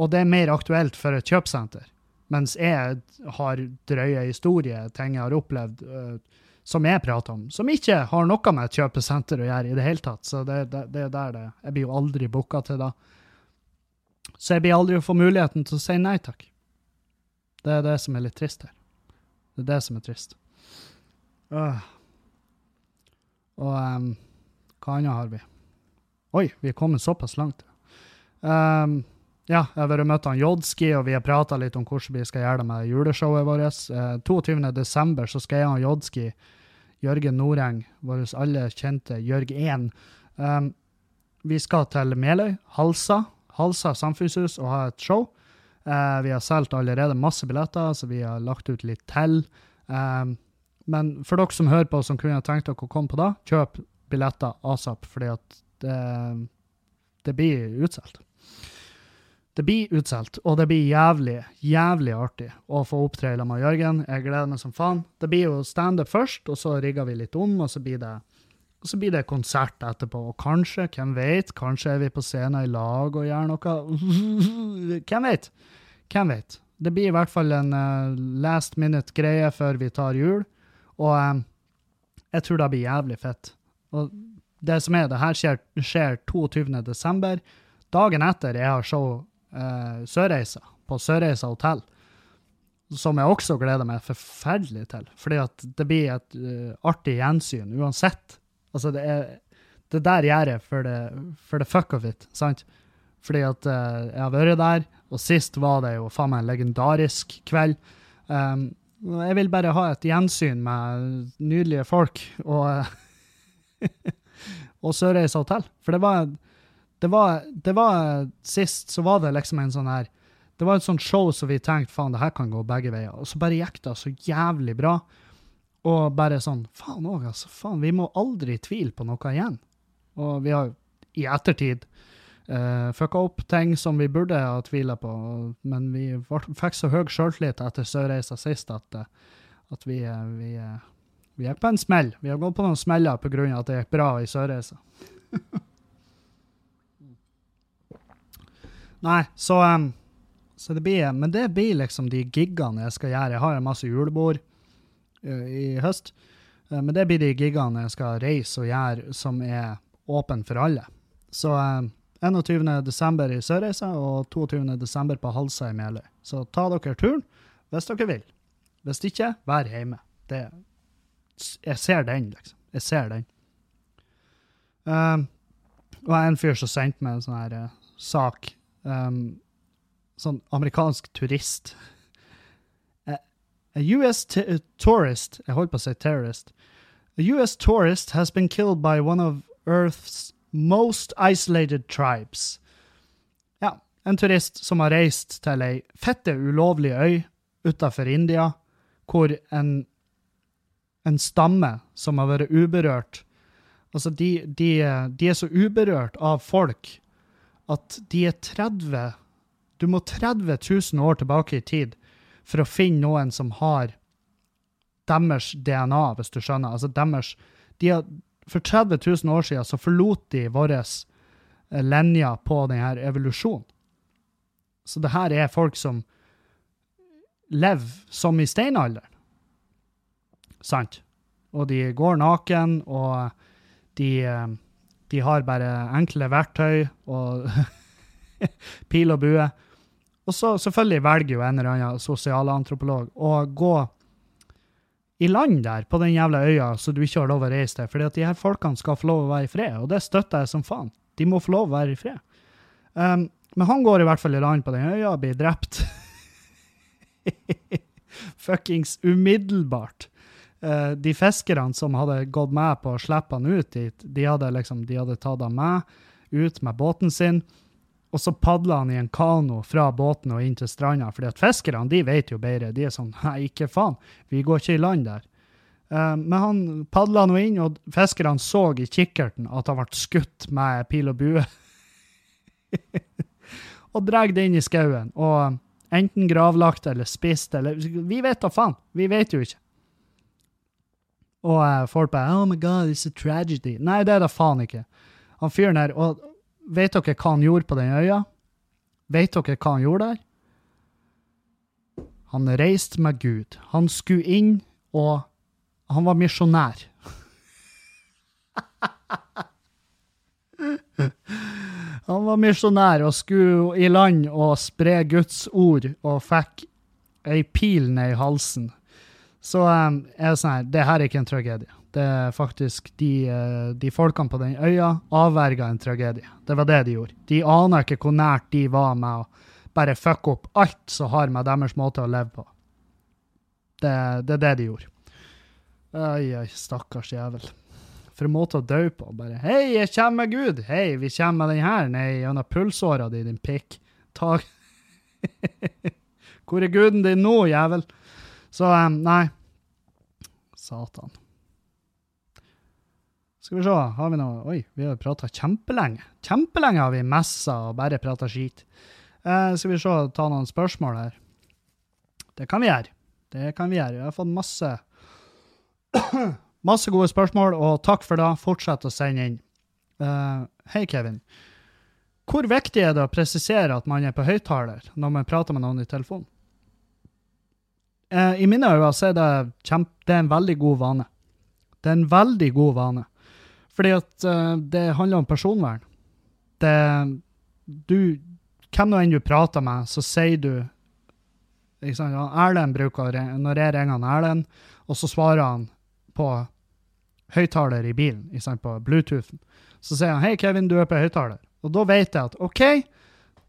Og det er mer aktuelt for et kjøpesenter. Mens jeg har drøye historier, ting jeg har opplevd, uh, som jeg prater om, som ikke har noe med et kjøpesenter å gjøre i det hele tatt. Så det, det, det er der det Jeg blir jo aldri booka til da. Så jeg blir aldri å få muligheten til å si nei takk. Det er det som er litt trist her. Det er det som er trist. Uh. Og um, hva annet har vi? Oi, vi er kommet såpass langt. Um, ja, jeg har vært møtt han Jodski, og vi har prata litt om hvordan vi skal gjøre det med juleshowet vårt. Uh, 22.12. så skal jeg og Jodski, Jørgen Noreng, vår alle kjente Jørg 1, um, vi skal til Meløy, Halsa, Halsa samfunnshus og ha et show. Uh, vi har solgt allerede masse billetter, så vi har lagt ut litt til. Um, men for dere som hører på, som kunne tenkt dere å komme på da, kjøp billetter asap, fordi at det, det blir utsolgt. Det blir utsolgt, og det blir jævlig, jævlig artig å få opptre med Jørgen. Jeg gleder meg som faen. Det blir jo standup først, og så rigger vi litt om, og så blir det og så blir det konsert etterpå, og kanskje, hvem vet, kanskje er vi på scenen i lag og gjør noe. (laughs) hvem vet? Hvem vet? Det blir i hvert fall en uh, last minute-greie før vi tar jul, og um, jeg tror det blir jævlig fett. Og det som er, det her skjer, skjer 22. desember, dagen etter jeg har show uh, Sørreisa, på Sørreisa hotell som jeg også gleder meg forferdelig til. Fordi at det blir et uh, artig gjensyn uansett Altså, det er Det der gjør jeg for the, for the fuck of it, sant? Fordi at uh, jeg har vært der, og sist var det jo faen meg en legendarisk kveld. Um, jeg vil bare ha et gjensyn med nydelige folk og, (laughs) og Sørreisa hotell. For det var, det var Det var Sist så var det liksom en sånn her Det var et sånt show som vi tenkte faen, det her kan gå begge veier. Og så bare gikk det så jævlig bra. Og bare sånn Faen òg, altså. Faen, vi må aldri tvile på noe igjen. Og vi har i ettertid uh, fucka opp ting som vi burde ha tvila på, men vi fikk så høy sjøltillit etter Sørreisa sist at, at vi, vi, vi, gikk på en smell. Vi har gått på noen smeller pga. at det gikk bra i Sørreisa. (laughs) Nei, så, um, så det blir Men det blir liksom de gigene jeg skal gjøre. Jeg har en masse julebord i høst. Uh, men det blir de gigene jeg skal reise og gjøre som er åpne for alle. Så uh, 21.12. i Sørreisa og 22.12. på Halsa i Meløy. Så ta dere turen hvis dere vil. Hvis ikke, vær hjemme. Det, jeg ser den, liksom. Jeg ser den. Um, og en fyr som sendte meg en sånn her uh, sak. Um, sånn amerikansk turist. A, US US tourist Jeg holdt på å si terrorist. A US tourist has been killed by one of Earth's Most Isolated Tribes. Ja, en turist som har reist til ei fette ulovlig øy utafor India, hvor en, en stamme som har vært uberørt Altså, de, de, de, er så uberørt av folk at de er 30 Du må 30 000 år tilbake i tid for å finne noen som har deres DNA, hvis du skjønner. Altså deres de har, For 30 000 år siden så forlot de våre linje på denne evolusjonen. Så det her er folk som lever som i steinalderen. Sant? Og de går naken, og de, eh, de har bare enkle verktøy og (laughs) pil og bue. Og så selvfølgelig velger jo en eller annen sosialantropolog å gå i land der, på den jævla øya, så du ikke har lov å reise til. Fordi at de her folkene skal få lov å være i fred, og det støtter jeg som faen. De må få lov å være i fred. Um, men han går i hvert fall i land på den øya og blir drept. (laughs) Fuckings umiddelbart. Uh, de fiskerne som hadde gått med på å slippe han ut dit, de hadde liksom, de hadde tatt han med ut med båten sin, og så padla han i en kano fra båten og inn til stranda, fordi at fiskerne de vet jo bedre. De er sånn Nei, ikke faen, vi går ikke i land der. Uh, men han padla nå inn, og fiskerne så i kikkerten at han ble skutt med pil og bue. (laughs) og drar det inn i skauen. Og enten gravlagt eller spist eller Vi vet da faen. Vi vet jo ikke. Og uh, folk bare Oh my God, it's a tragedy. Nei, det er da faen ikke. Han fyren her Og vet dere hva han gjorde på den øya? Vet dere hva han gjorde der? Han reiste med Gud. Han skulle inn, og han var misjonær. (laughs) han var misjonær og skulle i land og spre Guds ord, og fikk ei pil ned i halsen. Så um, er det sånn her, det her er ikke en tragedie. Det er faktisk de, uh, de folkene på den øya avverga en tragedie. Det var det de gjorde. De aner ikke hvor nært de var med å bare fucke opp alt som har med deres måte å leve på. Det, det er det de gjorde. Oi, oi, stakkars jævel. For en måte å dø på. Bare 'Hei, jeg kommer med Gud'. 'Hei, vi kommer med den her ned gjennom pulsåra di, din pikk'. Ta (laughs) Hvor er guden din nå, jævel? Så um, nei. Satan. Skal vi se, har vi noe Oi, vi har prata kjempelenge. Kjempelenge har vi messa og bare prata skit. Eh, skal vi se, ta noen spørsmål her. Det kan vi gjøre. Det kan vi gjøre. Vi har fått masse (clears throat) Masse gode spørsmål, og takk for det. Fortsett å sende inn. Uh, Hei, Kevin. Hvor viktig er det å presisere at man er på høyttaler når man prater med noen i telefonen? eh, I mine øyne er det, kjempe, det er en veldig god vane. Det er en veldig god vane. Fordi at uh, det handler om personvern. Det Du Hvem nå enn du prater med, så sier du sant, ja, Erlend bruker Når jeg ringer han Erlend, og så svarer han på høyttaler i bilen, sant, på Bluetoothen, så sier han 'Hei, Kevin, du er på høyttaler'. Og da vet jeg at OK,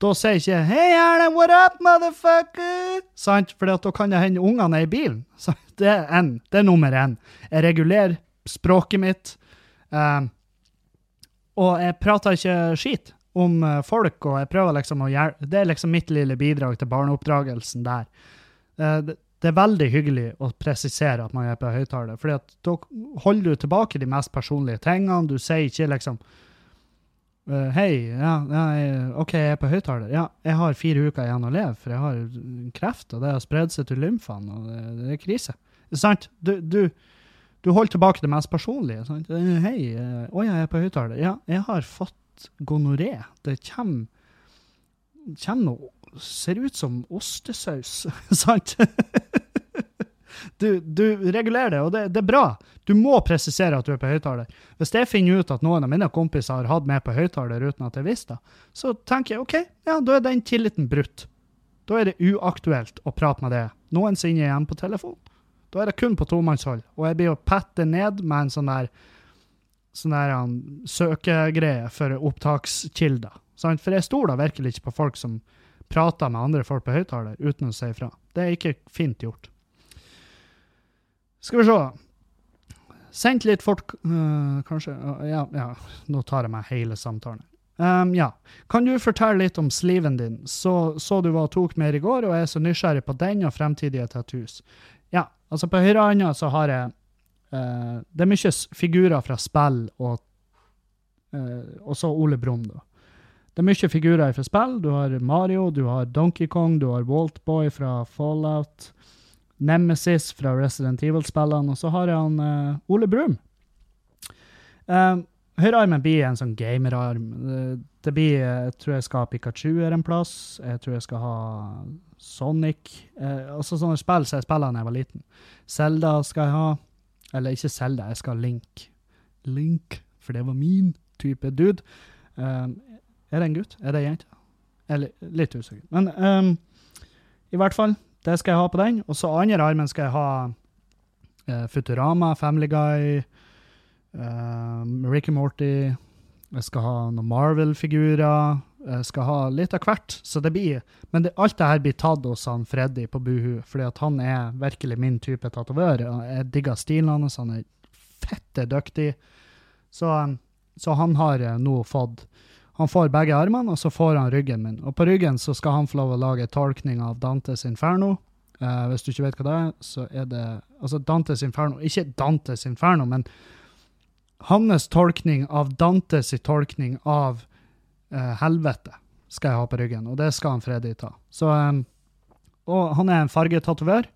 Da sier jeg ikke 'Hei, Erlend, what up, motherfucker?' Sant? For da kan det hende ungene er i bilen. (laughs) Så det er en, det er nummer én. Jeg regulerer språket mitt. Um, og jeg prater ikke skit om uh, folk, og jeg prøver liksom å gjøre Det er liksom mitt lille bidrag til barneoppdragelsen der. Uh, det, det er veldig hyggelig å presisere at man er på høyttaler, for da holder du tilbake de mest personlige tingene. Du sier ikke liksom uh, Hei, ja, ja, OK, jeg er på høyttaler. Ja, jeg har fire uker igjen å leve, for jeg har kreft, og det har spredd seg til lymfene, og det, det er krise. Sant? Du, du, du, holder tilbake det mest personlige. Sant? Hei, å uh, ja, jeg er på høyttaler. Ja, jeg har fått gonoré. Det kommer, kommer noe Ser ut som ostesaus, (laughs) sant? Du, du, regulerer det, og det, det, er bra. Du må presisere at du er på høyttaler. Hvis jeg finner ut at noen av mine kompiser har hatt meg på høyttaler uten at jeg visste så tenker jeg OK, ja, da er den tilliten brutt. Da er det uaktuelt å prate med det noensinne igjen på telefon. Da er det kun på tomannshold. Og jeg blir jo pettet ned med en sånn der sånn der um, søkegreie for opptakskilder. Sant? For jeg stoler virkelig ikke på folk som prater med andre folk på høyttaler uten å si ifra. Det er ikke fint gjort. Skal vi se. Sendt litt fort uh, Kanskje uh, ja, ja, nå tar jeg meg hele samtalen. Um, ja. Kan du fortelle litt om sliven din? Så, så du hva tok mer i går, og er så nysgjerrig på den og fremtidige tattoos. Altså på høyre hånda så har jeg uh, Det er mye figurer fra spill og Og så Ole Brumm, da. Det er mye figurer fra spill. Du har Mario, du har Donkey Kong, du har Waltboy fra Fallout. Nemesis fra Resident Evil-spillene, og så har jeg han uh, Ole Brumm. Uh, Høyrearmen blir en sånn gamerarm. Det blir, Jeg tror jeg skal ha Pikachu en plass. Jeg tror jeg skal ha Sonic. Eh, også sånne spill som jeg spilte da jeg var liten. Selda skal jeg ha. Eller ikke Selda, jeg skal ha Link. Link, for det var min type dude. Um, er det en gutt? Er det ei jente? Eller litt usikker. Men um, i hvert fall, det skal jeg ha på den. Og så andre armen skal jeg ha uh, Futurama, Family Guy, uh, Ricky Morty. Jeg skal ha noen Marvel-figurer. Jeg skal ha litt av hvert. Så det blir, Men det, alt det her blir tatt hos han Freddy på Buhu, fordi at han er virkelig min type tatovør. Jeg digger stilen hans, han er fette dyktig. Så, så han har eh, nå fått han får begge armene, og så får han ryggen min. Og på ryggen så skal han få lov å lage tolkning av Dantes Inferno. Uh, hvis du ikke vet hva det er, så er det altså Dantes Inferno. Ikke Dantes Inferno, men hans tolkning av Dantes tolkning av uh, helvete skal jeg ha på ryggen, og det skal han Freddy ta. Så, um, og han er en fargetatovør.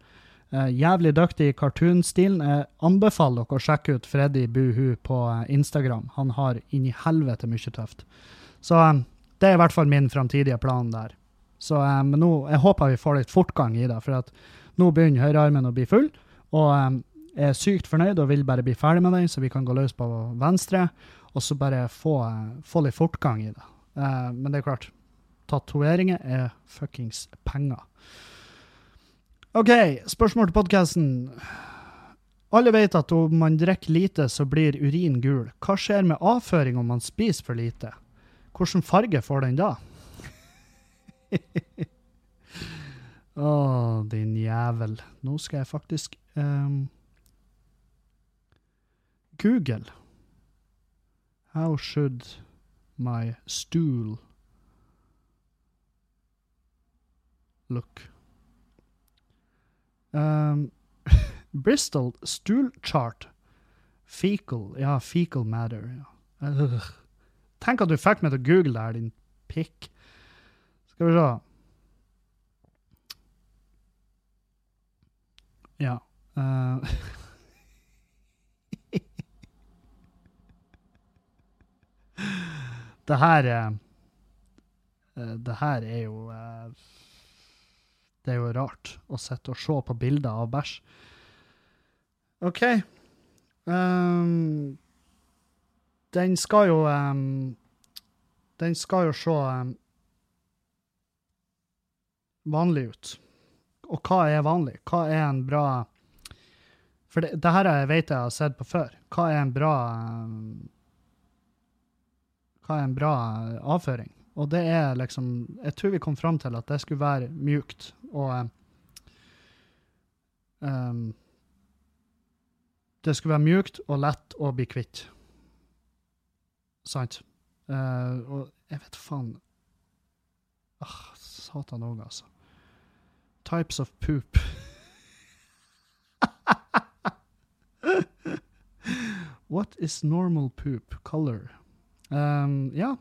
Uh, jævlig dyktig i cartoonstilen. Jeg anbefaler dere å sjekke ut Freddy Buhu på Instagram. Han har inni helvete mye tøft. Så um, det er i hvert fall min framtidige plan der. Så um, nå, jeg håper vi får litt fortgang i det, for at nå begynner høyrearmen å bli full. Og er sykt fornøyd og vil bare bli ferdig med den, så vi kan gå løs på venstre. Og så bare få, få litt fortgang i det. Uh, men det er klart, tatoveringer er fuckings penger. OK, spørsmål til podkasten. Alle vet at om man drikker lite, så blir urin gul. Hva skjer med avføring om man spiser for lite? Hvilken farge får den da? (laughs) Å, oh, din jævel. Nå skal jeg faktisk um, Google. How should my stool look? Um, (laughs) Bristol stool chart. Fecal. Ja, fecal matter. Ja. Uh, Tenk at du fikk meg til å google det her, din pikk. Skal vi se. Ja. Uh. (laughs) det her uh, Det her er jo uh, Det er jo rart å sitte og se på bilder av bæsj. OK. Um, den skal jo um, Den skal jo se um, vanlig ut. Og hva er vanlig? Hva er en bra For det, det her vet jeg har sett på før. Hva er en bra um, Hva er en bra avføring? Og det er liksom Jeg tror vi kom fram til at det skulle være mjukt. Og eh, um, Det skulle være mjukt og lett å bli kvitt. Sant? Uh, og jeg vet faen ah, Satan òg, altså. Types of poop. (laughs) What is normal poop color? Um, ja.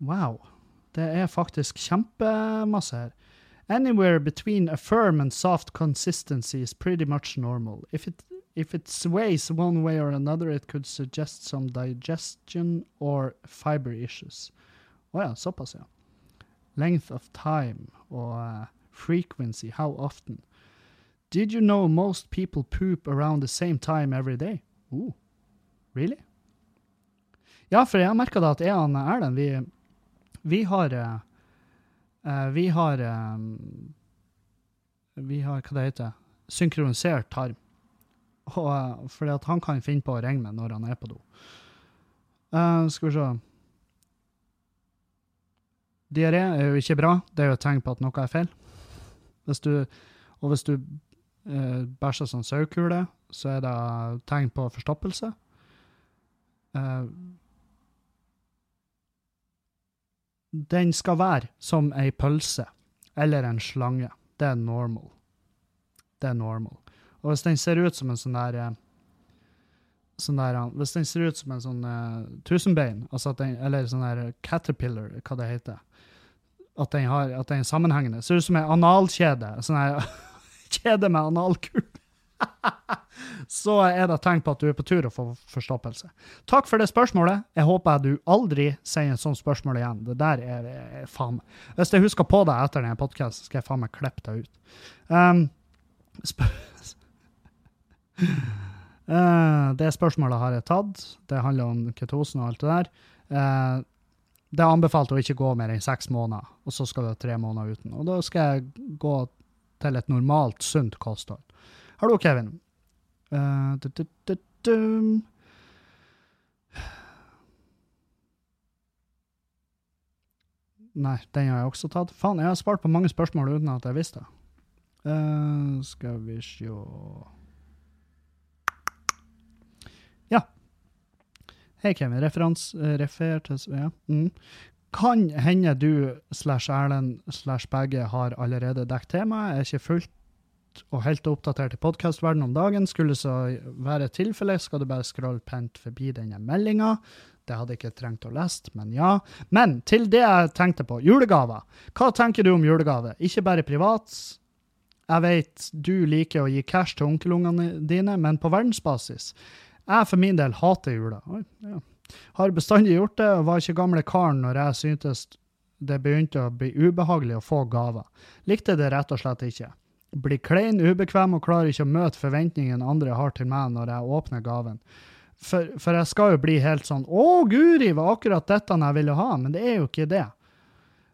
Wow. Det er faktisk kjempemasse her. Anywhere between a firm and soft consistency is pretty much normal. If it if it sways one way or another, it could suggest some digestion or fiber issues. Å ja, såpass, ja. Length of time og uh, frequency, how often. Did you know most people poop around the same time every day? Ooh, really? Ja, for jeg har merka at jeg og Erlend, vi, vi har uh, uh, Vi har um, Vi har, hva det heter, synkronisert tarm. Og, uh, fordi at han kan finne på å ringe meg når han er på do. skal vi se Diaré er jo ikke bra. Det er jo et tegn på at noe er feil. Hvis du, og hvis du uh, bæsjer som sauekule, så er det tegn på forstoppelse. Eh, den skal være som ei pølse eller en slange. Det er normal. Det er normal. Og hvis den ser ut som en sånn der, eh, sånn der Hvis den ser ut som en sånn uh, tusenbein, altså den, eller sånn der caterpillar, hva det heter At den, har, at den er sammenhengende. Ser ut som en analkjede. Sånn her (laughs) kjede med analkul. (laughs) så er det tegn på at du er på tur å få forstoppelse. Takk for det spørsmålet. Jeg håper du aldri sier et sånt spørsmål igjen. Det der er, er faen Hvis jeg husker på deg etter denne podkasten, skal jeg faen meg klippe deg ut. Um, spør uh, (laughs) det spørsmålet har jeg tatt. Det handler om ketosen og alt det der. Uh, det er anbefalt å ikke gå mer enn seks måneder, og så skal du ha tre måneder uten. Og da skal jeg gå til et normalt, sunt kosthold. Hallo, Kevin. Uh, du, du, du, Nei, den har jeg også tatt. Faen, jeg har svart på mange spørsmål uten at jeg visste det. Uh, skal vi sjå Ja. Hei, Kevin. Referans, refer til ja. Mm. Kan hende du slash Erlend slash begge har allerede dekket temaet. Jeg er ikke fullt og helt oppdatert i podkastverdenen om dagen. Skulle så være tilfelle, skal du bare scrolle pent forbi denne meldinga. Det hadde jeg ikke trengt å lese, men ja. Men til det jeg tenkte på, julegaver. Hva tenker du om julegave? Ikke bare privat. Jeg vet du liker å gi cash til onkelungene dine, men på verdensbasis. Jeg for min del hater jula. Oi, ja. Har bestandig gjort det, og var ikke gamle karen når jeg syntes det begynte å bli ubehagelig å få gaver. Likte det rett og slett ikke. Blir klein, ubekvem og klarer ikke å møte forventningene andre har til meg når jeg åpner gaven. For, for jeg skal jo bli helt sånn 'Å, guri, var akkurat dette jeg ville ha', men det er jo ikke det.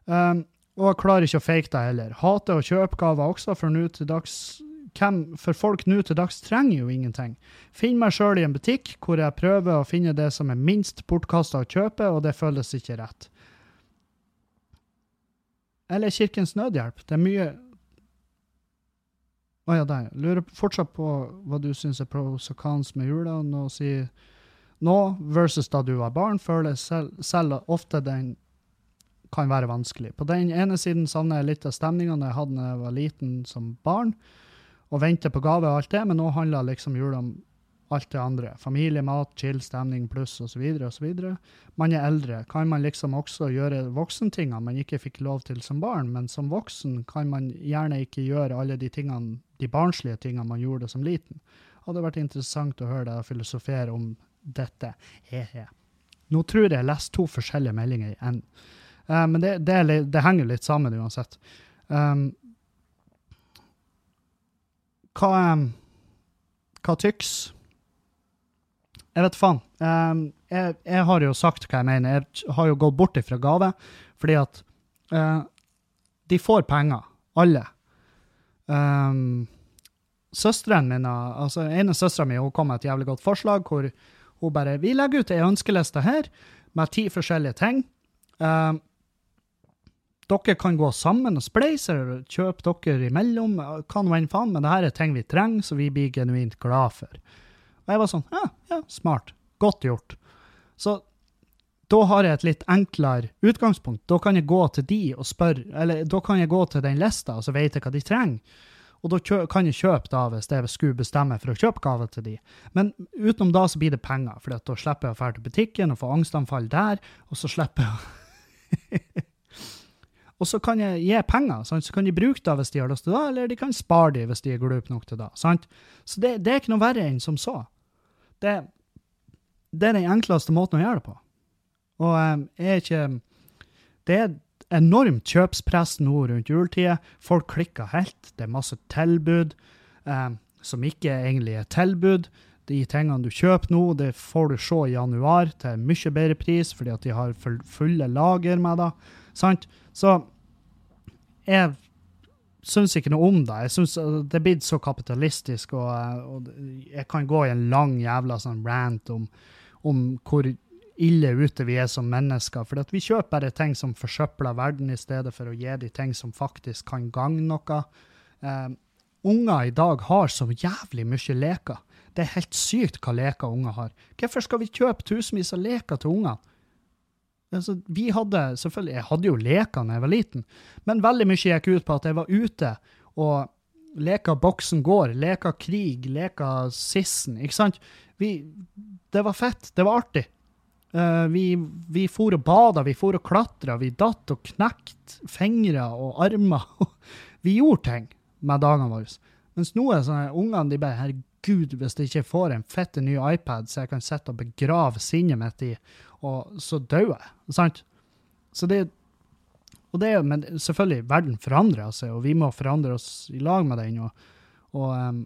Um, og jeg klarer ikke å fake det heller. Hater å kjøpe gaver også, for nå til dags hvem, for folk nå til dags trenger jo ingenting. Finn meg sjøl i en butikk hvor jeg prøver å finne det som er minst bortkasta å kjøpe, og det føles ikke rett. Eller Kirkens Nødhjelp. Det er mye Å oh, ja, der. Lurer fortsatt på hva du syns er pros og cons med jula. Nå, si, nå versus da du var barn, føler selv, selv ofte den kan være vanskelig. På den ene siden savner jeg litt av stemninga jeg hadde da jeg var liten som barn og venter på gave og alt det, men nå handler liksom jula om alt det andre. Familie, mat, chill, stemning, pluss osv. osv. Man er eldre. Kan man liksom også gjøre voksentingene man ikke fikk lov til som barn, men som voksen kan man gjerne ikke gjøre alle de tingene, de barnslige tingene man gjorde som liten. Hadde vært interessant å høre deg filosofere om dette. He-he. Nå tror jeg jeg leste to forskjellige meldinger i én, uh, men det, det, det, henger litt sammen uansett. Um, hva, hva tyks? Jeg vet faen. Um, jeg, jeg, har jo sagt hva jeg mener. Jeg har jo gått bort ifra gave, fordi at uh, de får penger, alle. Um, Søsteren min, altså ene søstera mi kom med et jævlig godt forslag hvor hun bare 'Vi legger ut ei ønskeliste her. med ti forskjellige ting. Eh, dere kan gå sammen og spleise, eller kjøpe dere imellom, hva nå enn faen, men det her er ting vi trenger, så vi blir genuint glad for. Og jeg var sånn, ja, ja, smart. Godt gjort. Så da har jeg et litt enklere utgangspunkt. Da kan jeg gå til de og spørre, eller da kan jeg gå til den lista, og så vet jeg hva de trenger. Og da kan jeg kjøpe da hvis jeg skulle bestemme for å kjøpe gave til de. Men utenom da så blir det penger, for da slipper jeg å dra til butikken og få angstanfall der, og så slipper jeg å (laughs) Og så kan jeg gi penger, sant? så kan de bruke det hvis de har lyst til det, eller de kan spare det hvis de er glupe nok til det. Sant? Så det, det, er ikke noe verre enn som så. Det, det, er den enkleste måten å gjøre det på. Og um, er ikke Det er enormt kjøpspress nå rundt juletida. Folk klikker helt. Det er masse tilbud um, som ikke egentlig er tilbud. De tingene du kjøper nå, det får du se i januar til mye bedre pris, fordi at de har fulle lager med det. Sant? Så jeg syns ikke noe om det. Jeg syns Det er blitt så kapitalistisk, og, og, jeg kan gå i en lang jævla sånn rant om, om hvor ille ute vi er som mennesker. For vi kjøper bare ting som forsøpler verden, i stedet for å gi de ting som faktisk kan gagne noe. Uh, unger i dag har så jævlig mye leker. Det er helt sykt hva leker unger har. Hvorfor skal vi kjøpe tusenvis av leker til ungene? Altså, vi hadde selvfølgelig, Jeg hadde jo leker da jeg var liten, men veldig mye gikk ut på at jeg var ute og leka boksen går, leka krig, leka sissen. ikke sant? Vi, det var fett. Det var artig. Uh, vi, vi for og bada, vi for og klatra, vi datt og knekt fingre og armer. (laughs) vi gjorde ting med dagene våre. Mens nå er sånn ungene de bare Herregud, hvis de ikke får en fette ny iPad så jeg kan sitte og begrave sinnet mitt i, og så dør jeg. Sant? Så det, og det, men selvfølgelig, verden forandrer seg, og vi må forandre oss i lag med den. og, og um,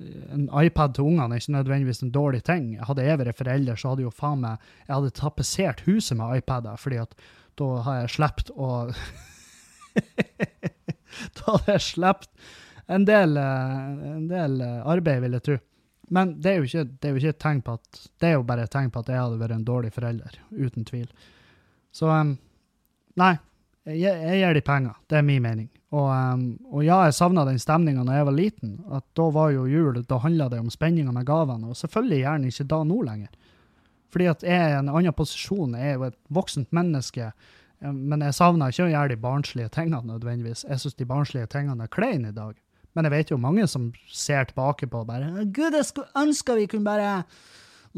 en iPad til ungene er ikke nødvendigvis en dårlig ting. Hadde jeg vært forelder, så hadde jo faen meg Jeg hadde tapetsert huset med iPader, fordi at da har jeg sluppet å (laughs) Da hadde jeg sluppet en del, eh, en del eh, arbeid, vil jeg tro. Men det er, ikke, det er jo ikke et tegn på at Det er jo bare et tegn på at jeg hadde vært en dårlig forelder, uten tvil. Så um, nei, jeg, jeg gir de penger. Det er min mening. Og, um, og ja, jeg savna den stemninga da jeg var liten. At da var jo jul, da handla det om spenninga med gavene. Og selvfølgelig gjerne ikke da nå lenger. Fordi at jeg er i en annen posisjon. Jeg er jo et voksent menneske. Men jeg savner ikke å gjøre de barnslige tingene nødvendigvis. Jeg syns de barnslige tingene er kleine i dag. Men jeg vet jo mange som ser tilbake på bare Gud, jeg skulle ønske vi kunne bare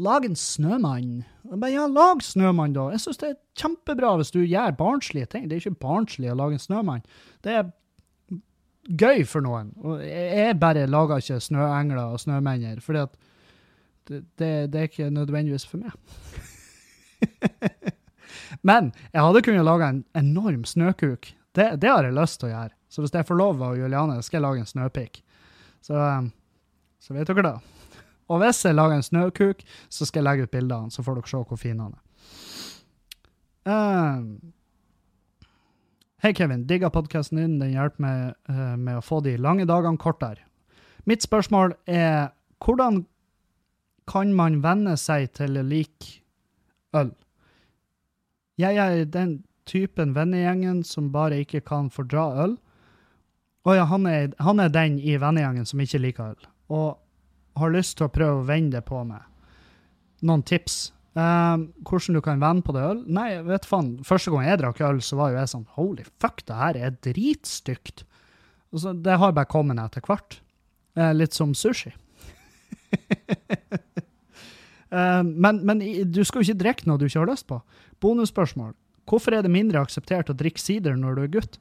lage en snømann. Bare, ja, lag snømann, da. Jeg syns det er kjempebra hvis du gjør barnslige ting. Det er ikke barnslig å lage en snømann. Det er gøy for noen. Og jeg bare lager ikke snøengler og snømenner, for det, det, det, er ikke nødvendigvis for meg. (laughs) Men jeg hadde kunnet lage en enorm snøkuk. Det, det har jeg lyst til å gjøre. Så hvis jeg får lov av Juliane, skal jeg lage en snøpikk. Så, um, så vet dere det. Og hvis jeg lager en snøkuk, så skal jeg legge ut bilder av den, så får dere se hvor fin han er. Uh, Hei, Kevin. Digga podkasten din. Den hjelper meg uh, med å få de lange dagene kortere. Mitt spørsmål er hvordan kan man venne seg til å like øl? Jeg er den typen vennegjengen som bare ikke kan fordra øl. Å ja, han er, han er, den i vennegjengen som ikke liker øl, og har lyst til å prøve å vende det på meg. Noen tips? Um, hvordan du kan vende på det øl? Nei, vet faen. Første gang jeg drakk øl, så var jo jeg sånn Holy fuck, det her er dritstygt. Altså, det har bare kommet etter hvert. Uh, litt som sushi. uh, (laughs) men, men, du skal jo ikke drikke noe du ikke har lyst på. Bonusspørsmål. Hvorfor er det mindre akseptert å drikke sider når du er gutt?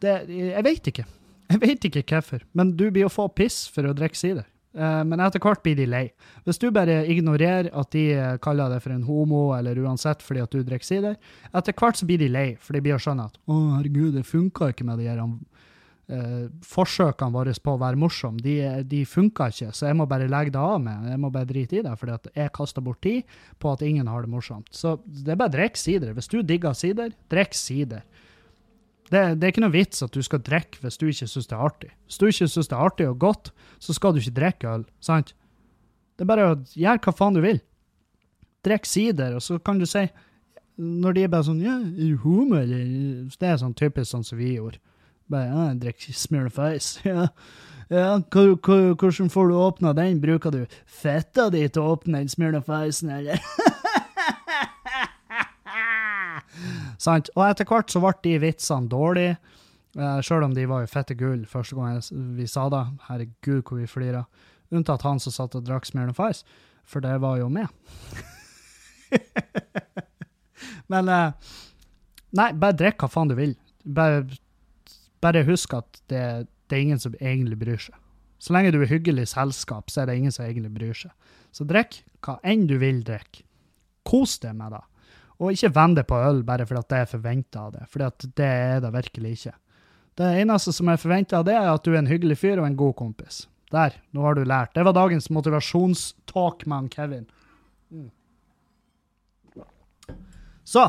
det, Jeg vet ikke. Jeg vet ikke hvorfor, men du blir å få piss for å drikke sider. Uh, men etter hvert blir de lei. Hvis du bare ignorerer at de kaller deg for en homo, eller uansett fordi at du drikker sider, etter hvert så blir de lei, for de blir å skjønne at å, herregud, det funka ikke med de her uh, forsøkene våre på å være morsom. De, de funka ikke, så jeg må bare legge det av med. Jeg må bare drite i det, for jeg kaster bort tid på at ingen har det morsomt. Så det er bare å drikke sider. Hvis du digger sider, drikk sider. Det, det, er ikke noe vits at du skal drikke hvis du ikke syns det er artig. Hvis du ikke syns det er artig og godt, så skal du ikke drikke øl. sant? Det er bare å gjøre hva faen du vil. drikk sider, og så kan du si Når de er bare sånn Ja, homo, eller Det er sånn typisk sånn som vi gjorde. Bare ja, jeg drikker Smirnoff. Ja. ja hvor- hvor- hvordan får du åpna den? Bruker du fetta di til å åpne den Smirnoff Icen, eller? (laughs) Sant? Og etter hvert så ble de vitsene dårlige, uh, sjøl om de var jo fette gull første gang vi sa det. Herregud, hvor vi flira. Unntatt han som satt og drakk Smirnoff Ice, for det var jo med. (laughs) Men uh, Nei, bare drikk hva faen du vil. Bare, bare husk at det, det er ingen som egentlig bryr seg. Så lenge du er hyggelig selskap, så er det ingen som egentlig bryr seg. Så drikk hva enn du vil drikke. Kos deg med det. Og ikke vend deg på øl bare fordi det er forventa av det, for det er det virkelig ikke. Det eneste som er forventa av det, er at du er en hyggelig fyr og en god kompis. Der, nå har du lært. Det var dagens motivasjonstalk med Kevin. Mm. Så,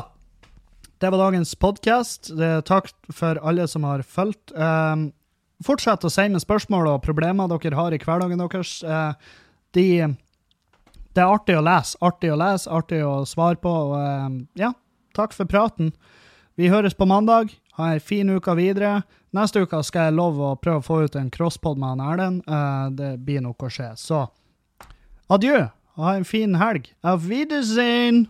det var dagens podkast. Takk for alle som har fulgt. Eh, fortsett å sende spørsmål og problemer dere har i hverdagen deres. Eh, de, det er artig å lese, artig å lese, artig å svare på. Og, eh, ja, takk for praten. Vi høres på mandag. Ha ei en fin uke videre. Neste uke skal jeg love å prøve å få ut en crosspod med han Erlend. Eh, det blir nok å skje. Så adjø. Ha en fin helg. Auf Wiedersehen!